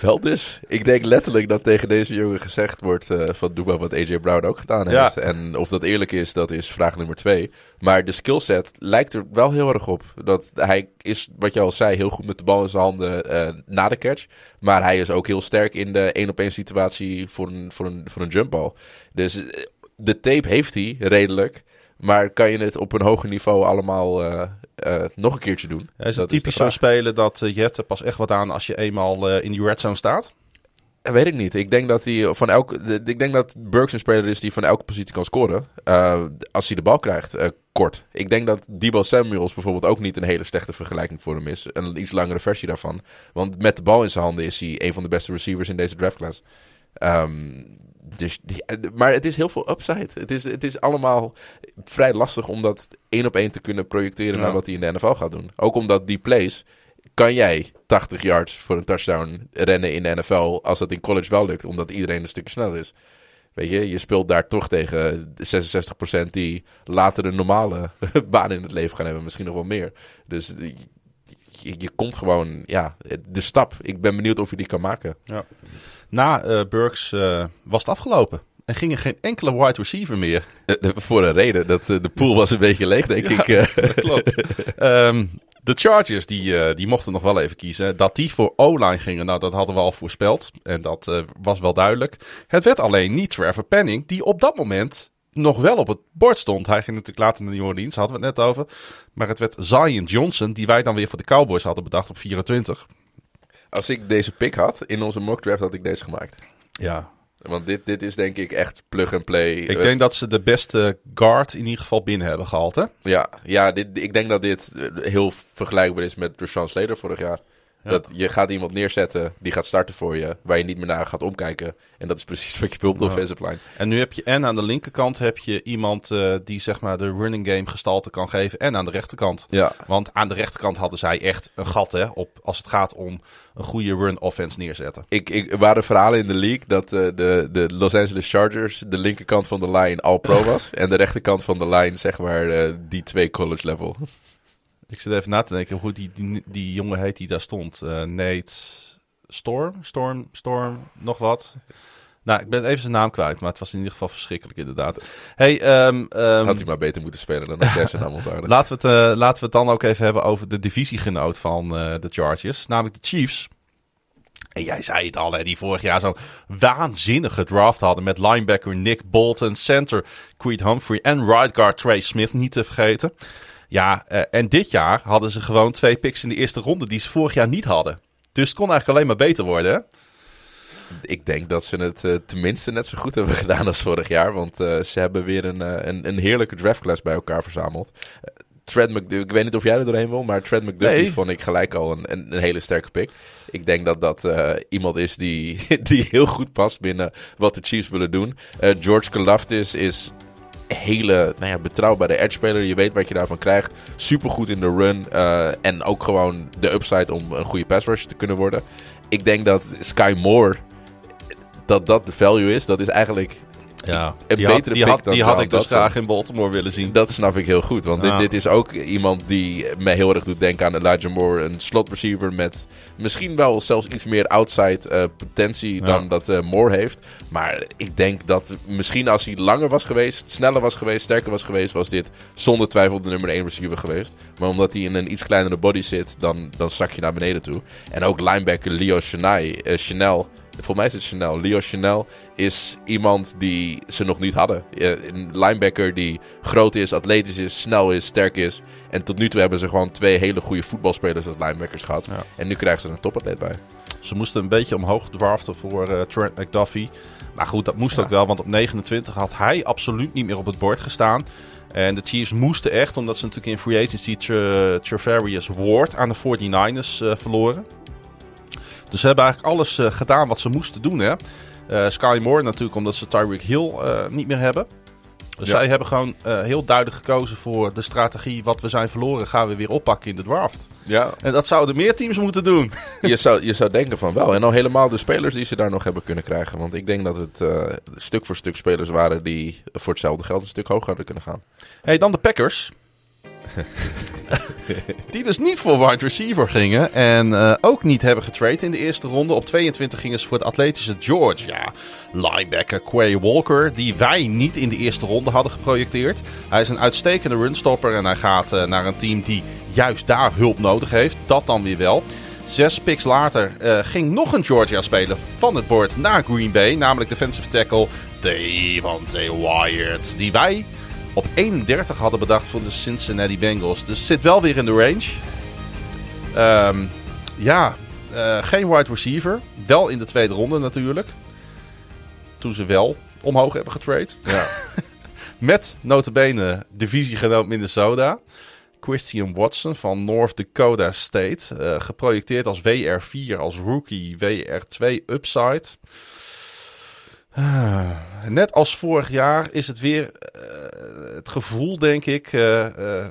wel dus. Ik denk letterlijk dat tegen deze jongen gezegd wordt eh, van doe maar wat AJ Brown ook gedaan Ja. heeft. En of dat eerlijk is, dat is vraag nummer twee. Maar de skillset lijkt er wel heel erg op. Dat hij is, wat je al zei, heel goed met de bal in zijn handen eh, na de catch. Maar hij is ook heel sterk in de één op één situatie voor een, voor een, voor een jumpbal. Dus eh, de tape heeft hij redelijk. Maar kan je het op een hoger niveau allemaal eh, nog een keertje doen? Is het typisch zo'n speler dat er pas echt wat aan als je eenmaal eh, in die red zone staat. Dat weet ik niet. Ik denk dat hij van elke. de- Ik denk dat Burks een speler is die van elke positie kan scoren. als hij de bal krijgt, kort. Ik denk dat Debo Samuels bijvoorbeeld ook niet een hele slechte vergelijking voor hem is. Een iets langere versie daarvan. Want met de bal in zijn handen is hij een van de beste receivers in deze draftclass. Ehm, dus die- maar het is heel veel upside. Het is, het is allemaal vrij lastig om dat één op één te kunnen projecteren Ja. naar wat hij in de NFL gaat doen. Ook omdat die plays kan jij 80 yards voor een touchdown rennen in de NFL als dat in college wel lukt, omdat iedereen een stukje sneller is. Weet je, je speelt daar toch tegen de 66% die later een normale baan in het leven gaan hebben, misschien nog wel meer. Dus je, je komt gewoon, ja, de stap. Ik ben benieuwd of je die kan maken. Na eh, Burks eh, was het afgelopen. En ging er geen enkele wide receiver meer. Eh, Voor een reden, dat de pool was een beetje leeg, denk ik. Dat klopt. Ehm, de Chargers die, die mochten nog wel even kiezen. Dat die voor O-line gingen, nou dat hadden we al voorspeld. En dat was wel duidelijk. Het werd alleen niet Trevor Penning, die op dat moment nog wel op het bord stond. Hij ging natuurlijk later naar New Orleans, hadden we het net over. Maar het werd Zion Johnson, die wij dan weer voor de Cowboys hadden bedacht op 24. Als ik deze pick had, in onze mock draft had ik deze gemaakt. Ja, Want dit, dit is denk ik echt plug and play. ik denk dat ze de beste guard in ieder geval binnen hebben gehaald, hè? Ja, ja dit, ik denk dat dit eh, heel vergelijkbaar is met Rashawn Slater vorig jaar. Dat je gaat iemand neerzetten, die gaat starten voor je, waar je niet meer naar gaat omkijken. En dat is precies wat je wil op de Ja. offensive line. En nu heb je en aan de linkerkant heb je iemand eh, die zeg maar de running game gestalte kan geven. En aan de rechterkant. Ja, Want aan de rechterkant hadden zij echt een gat hè, op als het gaat om een goede run offense neerzetten. ik, ik, er waren verhalen in de league dat eh, de, de Los Angeles Chargers de linkerkant van de line all pro was. en de rechterkant van de line, zeg maar, eh, die twee college level. Ik zit even na te denken hoe die, die, die jongen heet die daar stond. Eh Nate Storm? Storm? Storm? Nog wat? Nou, ik ben even zijn naam kwijt, maar het was in ieder geval verschrikkelijk inderdaad. Hey, ehm, ehm, Had hij maar beter moeten spelen dan zijn naam onthouden. Laten we, het, eh, laten we het dan ook even hebben over de divisiegenoot van eh, de Chargers. Namelijk de Chiefs. En jij zei het al, hè, die vorig jaar zo'n waanzinnige draft hadden. Met linebacker Nick Bolton, center Creed Humphrey en right guard Trey Smith niet te vergeten. Ja, eh, en dit jaar hadden ze gewoon twee picks in de eerste ronde die ze vorig jaar niet hadden. Dus het kon eigenlijk alleen maar beter worden. Hè? Ik denk dat ze het eh, tenminste net zo goed hebben gedaan als vorig jaar. Want eh, ze hebben weer een, een, een heerlijke draftclass bij elkaar verzameld. Trent Mc, ik weet niet of jij er doorheen wil, maar Trent McDuffie Nee. vond ik gelijk al een, een, een hele sterke pick. Ik denk dat dat iemand is die, die heel goed past binnen wat de Chiefs willen doen. George Kalafdis is hele nou ja, betrouwbare edge speler. Je weet wat je daarvan krijgt. Supergoed in de run. eh, en ook gewoon de upside om een goede pass rusher te kunnen worden. Ik denk dat Sky Moore, dat dat de value is. Dat is eigenlijk Ja, een die had, betere die had, dan die had ik dus graag in Baltimore willen zien. Dat snap ik heel goed. Want Ja. dit, dit is ook iemand die me heel erg doet denken aan Elijah Moore. Een slot receiver met misschien wel zelfs iets meer outside eh, potentie Ja. dan dat eh, Moore heeft. Maar ik denk dat misschien als hij langer was geweest, sneller was geweest, sterker was geweest, was dit zonder twijfel de nummer 1 receiver geweest. Maar omdat hij in een iets kleinere body zit, dan, dan zak je naar beneden toe. En ook linebacker Leo Chenay, eh, Chanel. Volgens mij is het Chanel. Leo Chanel is iemand die ze nog niet hadden. Eh, Een linebacker die groot is, atletisch is, snel is, sterk is. En tot nu toe hebben ze gewoon twee hele goede voetbalspelers als linebackers gehad. Ja. En nu krijgen ze er een topatleet bij. Ze moesten een beetje omhoog draften voor eh, Trent McDuffie. Maar goed, dat moest ook wel, want op 29 had hij absoluut niet meer op het bord gestaan. En de Chiefs moesten echt, omdat ze natuurlijk in free agency Tra- Travarius Ward aan de 49ers eh, verloren. Dus ze hebben eigenlijk alles eh, gedaan wat ze moesten doen. Hè? Eh, Sky Moore natuurlijk, omdat ze Tyreek Hill eh, niet meer hebben. Dus Ja. zij hebben gewoon heel duidelijk gekozen voor de strategie. Wat we zijn verloren, gaan we weer oppakken in de draft. Ja, En dat zouden meer teams moeten doen. je zou, je zou denken van wel. En al helemaal de spelers die ze daar nog hebben kunnen krijgen. Want ik denk dat het stuk voor stuk spelers waren die voor hetzelfde geld een stuk hoger hadden kunnen gaan. Hey, dan de Packers. die dus niet voor wide receiver gingen. En eh, ook niet hebben getrade in de eerste ronde. Op 22 gingen ze voor het atletische Georgia. Linebacker Quay Walker, die wij niet in de eerste ronde hadden geprojecteerd. Hij is een uitstekende runstopper en hij gaat eh, naar een team die juist daar hulp nodig heeft. Dat dan weer wel. Zes picks later eh, ging nog een Georgia speler van het bord naar Green Bay. Namelijk defensive tackle Devante Wyatt. Die wij op 31 hadden bedacht voor de Cincinnati Bengals. Dus zit wel weer in de range. Ehm, ja, eh, geen wide receiver. Wel in de tweede ronde natuurlijk. Toen ze wel omhoog hebben getrade. Ja. Met notabene divisiegenoot Minnesota. Christian Watson van North Dakota State. eh, geprojecteerd als WR4, als rookie WR2 upside. Ah, net als vorig jaar is het weer eh, het gevoel, denk ik, eh, eh,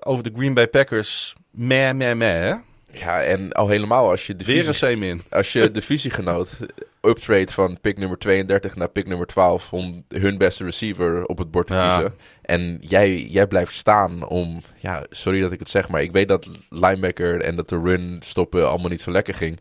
over de Green Bay Packers. Meh, meh, meh. hè? ja, en al helemaal als je de Weer een C-min. Als je divisiegenoot uptrade van pick nummer 32 naar pick nummer 12 om hun beste receiver op het bord te Ja. kiezen. En jij, jij blijft staan om, ja, sorry dat ik het zeg, maar ik weet dat linebacker en dat de run stoppen allemaal niet zo lekker ging.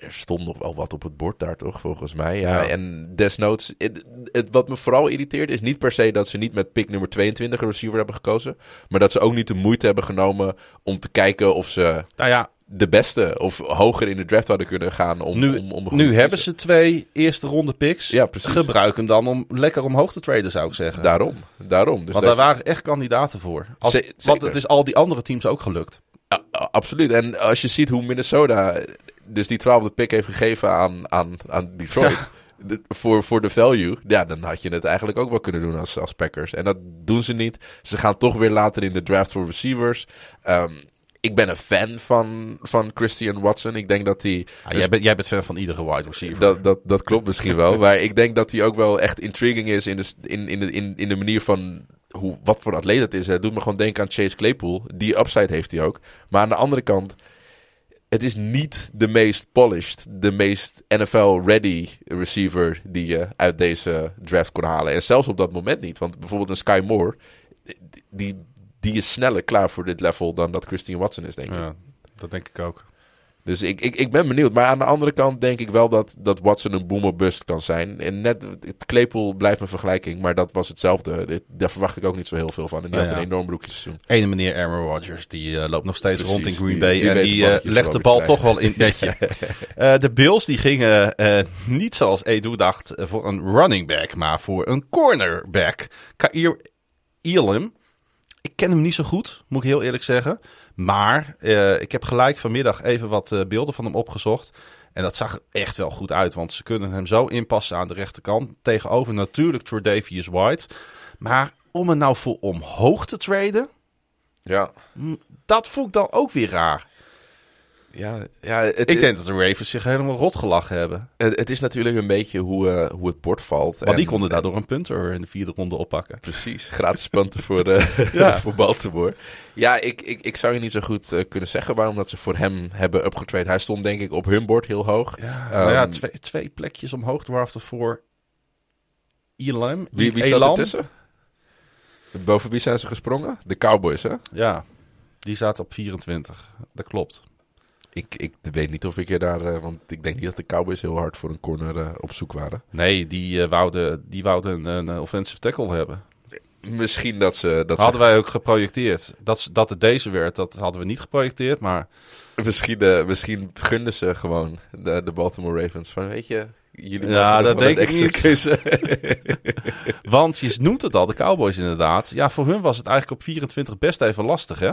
Er stond nog wel wat op het bord daar toch, volgens mij. Ja, Ja. En desnoods, het, het, wat me vooral irriteert is niet per se dat ze niet met pick nummer 22 een receiver hebben gekozen. Maar dat ze ook niet de moeite hebben genomen om te kijken of ze Nou ja, de beste of hoger in de draft hadden kunnen gaan om, nu, om, om een nu hebben ze twee eerste ronde picks. Ja, precies. Gebruik hem dan om lekker omhoog te traden, zou ik zeggen. Daarom, daarom. Dus Want daar waren echt kandidaten voor. Als, want het is al die andere teams ook gelukt. Absoluut. En als je ziet hoe Minnesota dus die twaalfde pick heeft gegeven aan, aan, aan Detroit. de- voor, voor de value. Ja, dan had je het eigenlijk ook wel kunnen doen als, als Packers. En dat doen ze niet. Ze gaan toch weer later in de draft voor receivers. Ehm, ik ben een fan van, van Christian Watson. Ik denk dat hij... Ja, jij, bent, jij bent fan van iedere wide receiver. Dat, dat, dat klopt misschien wel. Maar ik denk dat hij ook wel echt intriguing is in de, in, in de, in, in de manier van hoe, wat voor atleet het is. Het doet me gewoon denken aan Chase Claypool. Die upside heeft hij ook. Maar aan de andere kant, het is niet de meest polished, de meest NFL-ready receiver die je uit deze draft kon halen. En zelfs op dat moment niet. Want bijvoorbeeld een Sky Moore, die, die is sneller klaar voor dit level dan dat Christian Watson is, denk ik. Ja, dat denk ik ook. Dus ik, ik, ik ben benieuwd. Maar aan de andere kant denk ik wel dat, dat Watson een boomer bust kan zijn. En net, het Claypool blijft mijn vergelijking, maar dat was hetzelfde. Dit, daar verwacht ik ook niet zo heel veel van. En die had ja. een enorm broekje seizoen. Ene meneer Aaron Rodgers, die eh, loopt nog steeds Precies, rond in Green die- Bay. die en die eh, legt de bal toch wel in het netje. Eh, de Bills die gingen niet zoals Edu dacht voor een running back, maar voor een cornerback. Kair Elam. Ik ken hem niet zo goed, moet ik heel eerlijk zeggen. Maar eh, ik heb gelijk vanmiddag even wat eh, beelden van hem opgezocht. En dat zag echt wel goed uit, want ze kunnen hem zo inpassen aan de rechterkant. Tegenover natuurlijk Tredavious White. Maar om hem nou voor omhoog te traden, Ja, dat vond ik dan ook weer raar. Ja, ja het, Ik denk dat de Ravens zich helemaal rot gelachen hebben. het, het is natuurlijk een beetje hoe, eh, hoe het bord valt. Want die En- konden daardoor een punter in de vierde ronde oppakken. Precies, gratis punten voor, eh Ja. voor Baltimore. Ja, ik, ik, ik zou je niet zo goed eh, kunnen zeggen waarom dat ze voor hem hebben upgetrade. Hij stond denk ik op hun bord heel hoog. Ja, Ehm, nou ja, twee, twee plekjes omhoog draften voor Elam. Wie, wie zat er tussen? Boven wie zijn ze gesprongen? De Cowboys, hè? Ja, die zaten op 24. Dat klopt. Ik, ik weet niet of ik je daar... eh, want ik denk niet dat de Cowboys heel hard voor een corner eh, op zoek waren. Nee, die, eh, wouden, die wouden een, een offensive tackle hebben. Misschien dat ze... Dat hadden wij ook geprojecteerd. Dat, dat het deze werd, dat hadden we niet geprojecteerd. Maar misschien, misschien gunden ze gewoon de, de Baltimore Ravens. Van, weet je... Jullie Ja, dat denk ik niet. Want je noemt het al, de Cowboys inderdaad. Ja, voor hun was het eigenlijk op 24 best even lastig, hè?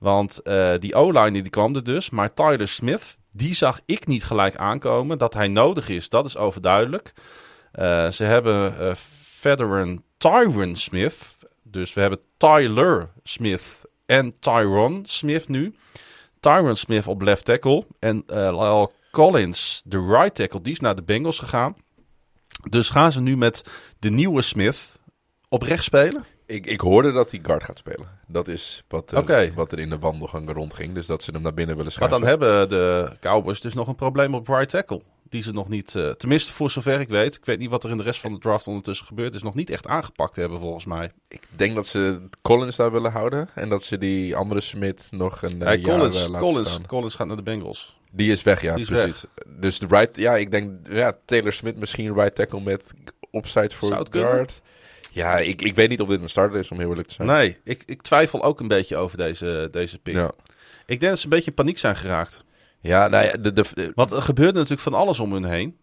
Want eh, die O-line die kwam er dus, maar Tyler Smith, die zag ik niet gelijk aankomen. Dat hij nodig is, dat is overduidelijk. Eh, ze hebben eh veteran Tyron Smith. Dus we hebben Tyler Smith en Tyron Smith nu. Tyron Smith op left tackle. En Lyle Collins, de right tackle, die is naar de Bengals gegaan. Dus gaan ze nu met de nieuwe Smith op rechts spelen? Ik, ik hoorde dat hij guard gaat spelen. Dat is wat, eh, wat er in de wandelgangen rondging. Dus dat ze hem naar binnen willen Maar schuiven. dan hebben de Cowboys dus nog een probleem op right tackle. Die ze nog niet, eh, tenminste voor zover ik weet. Ik weet niet wat er in de rest van de draft ondertussen gebeurd is. Nog niet echt aangepakt hebben volgens mij. Ik denk dat ze Collins daar willen houden. En dat ze die andere Smith nog een eh, Hey, jaar Collins, laten Collins, staan. Collins gaat naar de Bengals. Die is weg, ja, Die is precies. Dus de right, ja, ik denk, ja, Taylor Smith misschien right tackle met upside voor kunnen? Ja, ik, ik weet niet of dit een starter is, om heel eerlijk te zijn. Nee, ik, ik twijfel ook een beetje over deze, deze pick. Ja. Ik denk dat ze een beetje in paniek zijn geraakt. Ja, nou ja, de, de, de- Want er gebeurde natuurlijk van alles om hun heen.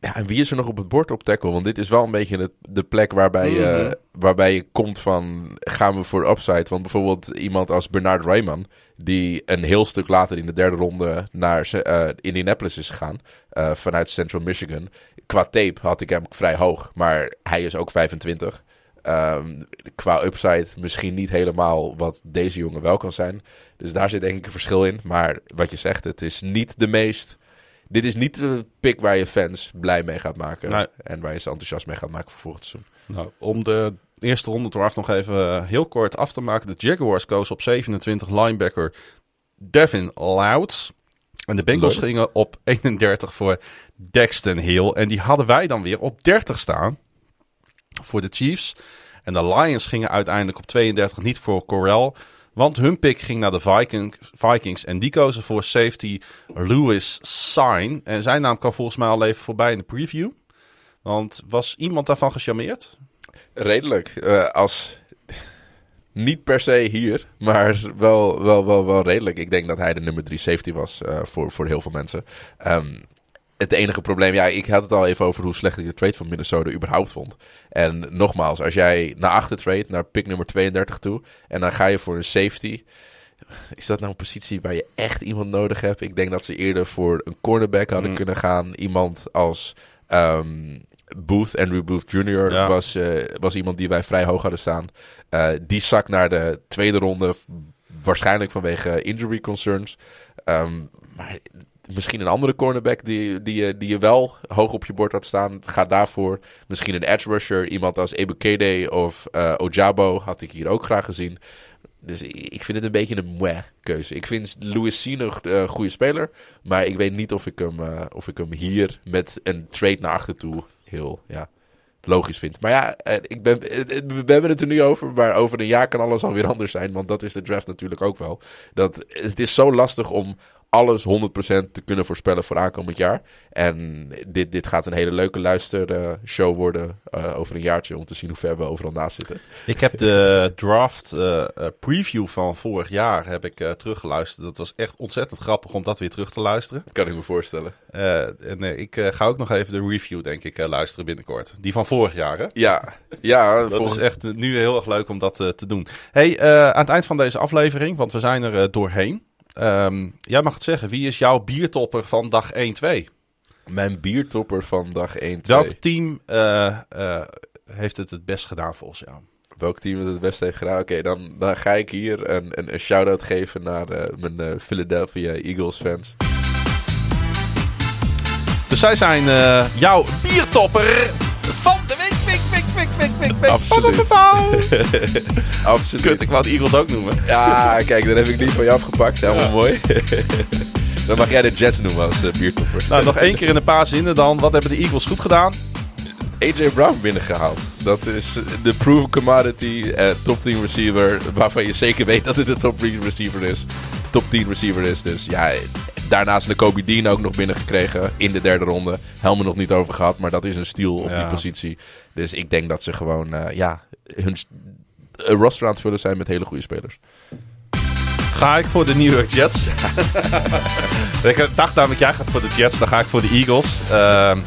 ja, en wie is er nog op het bord op tackle? Want dit is wel een beetje de, de plek waarbij, je Mhm. waarbij je komt van, gaan we voor upside? Want bijvoorbeeld iemand als Bernard Rayman, die een heel stuk later in de derde ronde naar eh, Indianapolis is gegaan, eh, vanuit Central Michigan. Qua tape had ik hem vrij hoog, maar hij is ook 25. Ehm, qua upside misschien niet helemaal wat deze jongen wel kan zijn. Dus daar zit denk ik een verschil in. Maar wat je zegt, het is niet de meest... Dit is niet de pick waar je fans blij mee gaat maken. Nee. En waar je ze enthousiast mee gaat maken voor volgend seizoen. Nou, om de eerste ronde draft nog even eh, heel kort af te maken. De Jaguars kozen op 27 linebacker Devin Louds. En de Bengals Leuk. gingen op 31 voor Dexton Hill. En die hadden wij dan weer op 30 staan voor de Chiefs. En de Lions gingen uiteindelijk op 32 niet voor Corral. Want hun pick ging naar de Viking, Vikings. En die kozen voor safety Louis Sign. En zijn naam kwam volgens mij al even voorbij in de preview. Want was iemand daarvan gecharmeerd? Redelijk. eh, als... Niet per se hier, maar wel, wel, wel, wel redelijk. Ik denk dat hij de nummer 3 safety was eh, voor, voor heel veel mensen. Ehm, het enige probleem, ja, ik had het al even over hoe slecht ik de trade van Minnesota überhaupt vond. En nogmaals, als jij naar achter trade, naar pick nummer 32 toe, en dan ga je voor een safety. Is dat nou een positie waar je echt iemand nodig hebt? Ik denk dat ze eerder voor een cornerback hadden Mm. kunnen gaan. Iemand als ehm, Booth, Andrew Booth Jr. Ja. Was, eh, was iemand die wij vrij hoog hadden staan. Eh, die zak naar de tweede ronde, waarschijnlijk vanwege injury concerns. Ehm, maar misschien een andere cornerback die, die, die je wel hoog op je bord had staan. Ga daarvoor. Misschien een edge rusher. Iemand als Ebukede of eh, Ojabo had ik hier ook graag gezien. Dus ik vind het een beetje een meh keuze. Ik vind Louis C nog een eh, goede speler. Maar ik weet niet of ik hem, eh, of ik hem hier met een trade naar achter toe heel ja, logisch vind. Maar ja, eh, ik ben, eh, eh, we hebben het er nu over. Maar over een jaar kan alles alweer anders zijn. Want dat is de draft natuurlijk ook wel. Dat, het is zo lastig om alles 100% te kunnen voorspellen voor aankomend jaar. En dit, dit gaat een hele leuke luistershow worden eh, over een jaartje. Om te zien hoe ver we overal naast zitten. Ik heb de draft eh, eh, preview van vorig jaar heb ik, teruggeluisterd. Dat was echt ontzettend grappig om dat weer terug te luisteren. Kan ik me voorstellen. En ik ga ook nog even de review, denk ik, luisteren binnenkort. Die van vorig jaar, hè? Ja, ja Dat volgens is echt nu heel erg leuk om dat te doen. Hey, aan het eind van deze aflevering, want we zijn er doorheen. Ehm, jij mag het zeggen, wie is jouw biertopper van dag 1-2? mijn biertopper van dag 1, 2. Welk team eh, eh, heeft het het best gedaan volgens jou? Welk team het het beste heeft gedaan? Oké, dan, dan ga ik hier een, een, een shout-out geven naar eh, mijn eh, Philadelphia Eagles fans. Dus zij zijn eh, jouw biertopper van week, week, week. Absoluut. Absoluut. Kut, ik wou de Eagles ook noemen. Ja, kijk, dan heb ik die van je afgepakt. Helemaal Ja. mooi. dan mag jij de Jets noemen als biertopper. Nou, nog één keer in een paar zinnen dan. Wat hebben de Eagles goed gedaan? AJ Brown binnengehaald. Dat is de proven commodity eh, top 10 receiver. Waarvan je zeker weet dat het de top 3 receiver is. Top 10 receiver is. Dus ja, daarnaast de Kobe Dean ook nog binnengekregen in de derde ronde. Helemaal nog niet over gehad, maar dat is een steal op Ja. die positie. Dus ik denk dat ze gewoon, eh, ja, hun een roster aan het vullen zijn met hele goede spelers. Ga ik voor de New York Jets. ik dacht namelijk, jij gaat voor de Jets, dan ga ik voor de Eagles. Ehm,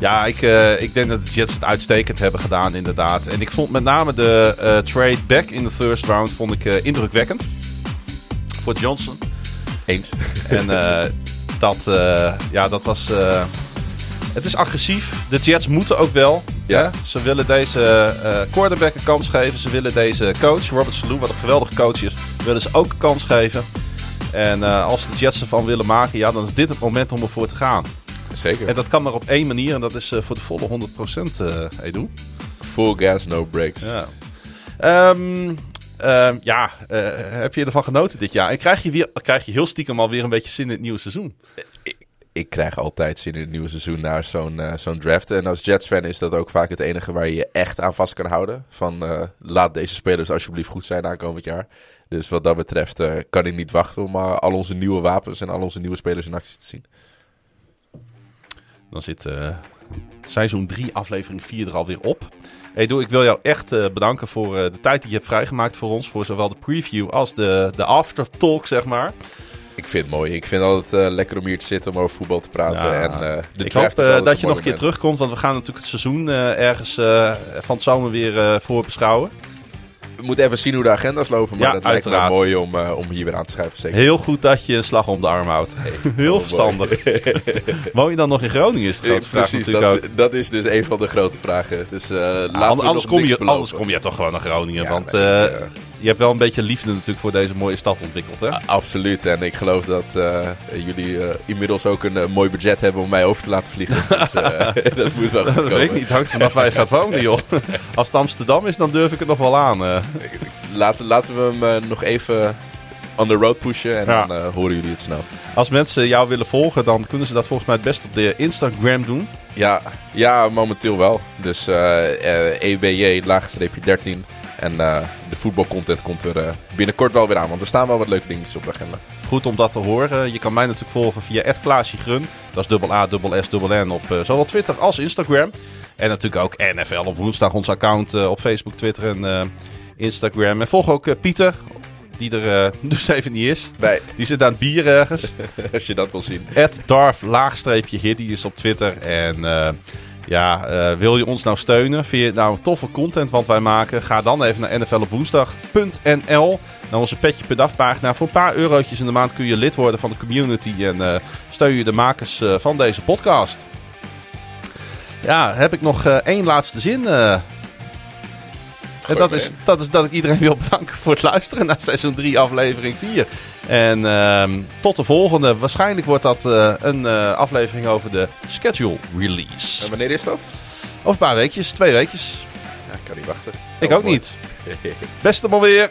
ja, ik, eh, ik denk dat de Jets het uitstekend hebben gedaan, inderdaad. En ik vond met name de eh, trade back in de first round vond ik, eh, indrukwekkend. Voor Johnson. Eens. En dat, ja, dat was. het is agressief. De Jets moeten ook wel. Ja. hè? Ze willen deze quarterback een kans geven. Ze willen deze coach, Robert Salou, wat een geweldige coach is, willen ze ook een kans geven. En als de Jets ervan willen maken, ja, dan is dit het moment om ervoor te gaan. Zeker. En dat kan maar op één manier, en dat is eh, voor de volle 100% eh Edu. Full gas, no breaks. Ja. Ehm, ehm, ja, eh, heb je ervan genoten dit jaar? En krijg je, weer, krijg je heel stiekem alweer een beetje zin in het nieuwe seizoen? ik krijg altijd zin in het nieuwe seizoen naar zo'n zo'n draft. En als Jets-fan is dat ook vaak het enige waar je je echt aan vast kan houden. Van laat deze spelers alsjeblieft goed zijn aankomend jaar. Dus wat dat betreft kan ik niet wachten om al onze nieuwe wapens en al onze nieuwe spelers in actie te zien. Dan zit eh, seizoen 3, aflevering 4 er alweer op. Hey Doe, ik wil jou echt eh, bedanken voor eh, de tijd die je hebt vrijgemaakt voor ons. Voor zowel de preview als de, de aftertalk, zeg maar. Ik vind het mooi. Ik vind het altijd lekker om hier te zitten om over voetbal te praten. Ja. En, de ik hoop altijd dat je nog een keer terugkomt, want we gaan natuurlijk het seizoen ergens van het zomer weer eh voorbeschouwen. We moeten even zien hoe de agenda's lopen. Maar Ja, dat lijkt me uiteraard. mooi om, eh, om hier weer aan te. Zeker. Heel goed dat je een slag om de arm houdt. Heel Oh, verstandig. Woon je dan nog in Groningen? Is de grote vraag Precies, natuurlijk dat, ook. dat is dus een van de grote vragen. Dus eh we anders, kom je, anders kom je toch gewoon naar Groningen. Ja, want nee, eh, eh, je hebt wel een beetje liefde natuurlijk voor deze mooie stad ontwikkeld. Hè? Absoluut. En ik geloof dat eh, jullie eh, inmiddels ook een eh, mooi budget hebben om mij over te laten vliegen. Dus dat moet wel goed dat komen. weet ik niet. Hangt vanaf waar je gaat wonen, joh. Als het Amsterdam is, dan durf ik het nog wel aan. Laten, laten we hem nog even on the road pushen en Ja. dan horen jullie het snel. Als mensen jou willen volgen, dan kunnen ze dat volgens mij het best op de Instagram doen. Ja, ja momenteel wel. Dus eh eh, EBJ, laagstreepje 13. En eh, de voetbalcontent komt er eh, binnenkort wel weer aan. Want er staan wel wat leuke dingetjes op de agenda. Goed om dat te horen. Je kan mij natuurlijk volgen via @klaasjegrun. Dat is dubbel A, dubbel S, dubbel N op eh, zowel Twitter als Instagram. En natuurlijk ook NFL op woensdag, ons account op Facebook, Twitter en Instagram. En volg ook Pieter, die er dus even niet is. Nee, Die zit aan het bier ergens. als je dat wil zien. Ed Darf laagstreepje is op Twitter. En ja, eh, wil je ons nou steunen? Vind je het nou toffe content wat wij maken? Ga dan even naar nflopwoensdag.nl naar onze Petje per Dag pagina. Voor een paar eurotjes in de maand kun je lid worden van de community en eh, steun je de makers eh, van deze podcast. Ja, heb ik nog één laatste zin. En dat is, dat is dat ik iedereen wil bedanken voor het luisteren naar seizoen 3, aflevering 4. En ehm, tot de volgende. Waarschijnlijk wordt dat eh, een eh, aflevering over de schedule release. En wanneer is dat? Over een paar weekjes, twee weekjes. Ja, ik kan niet wachten. Ik ook mooi. niet. Beste maar weer.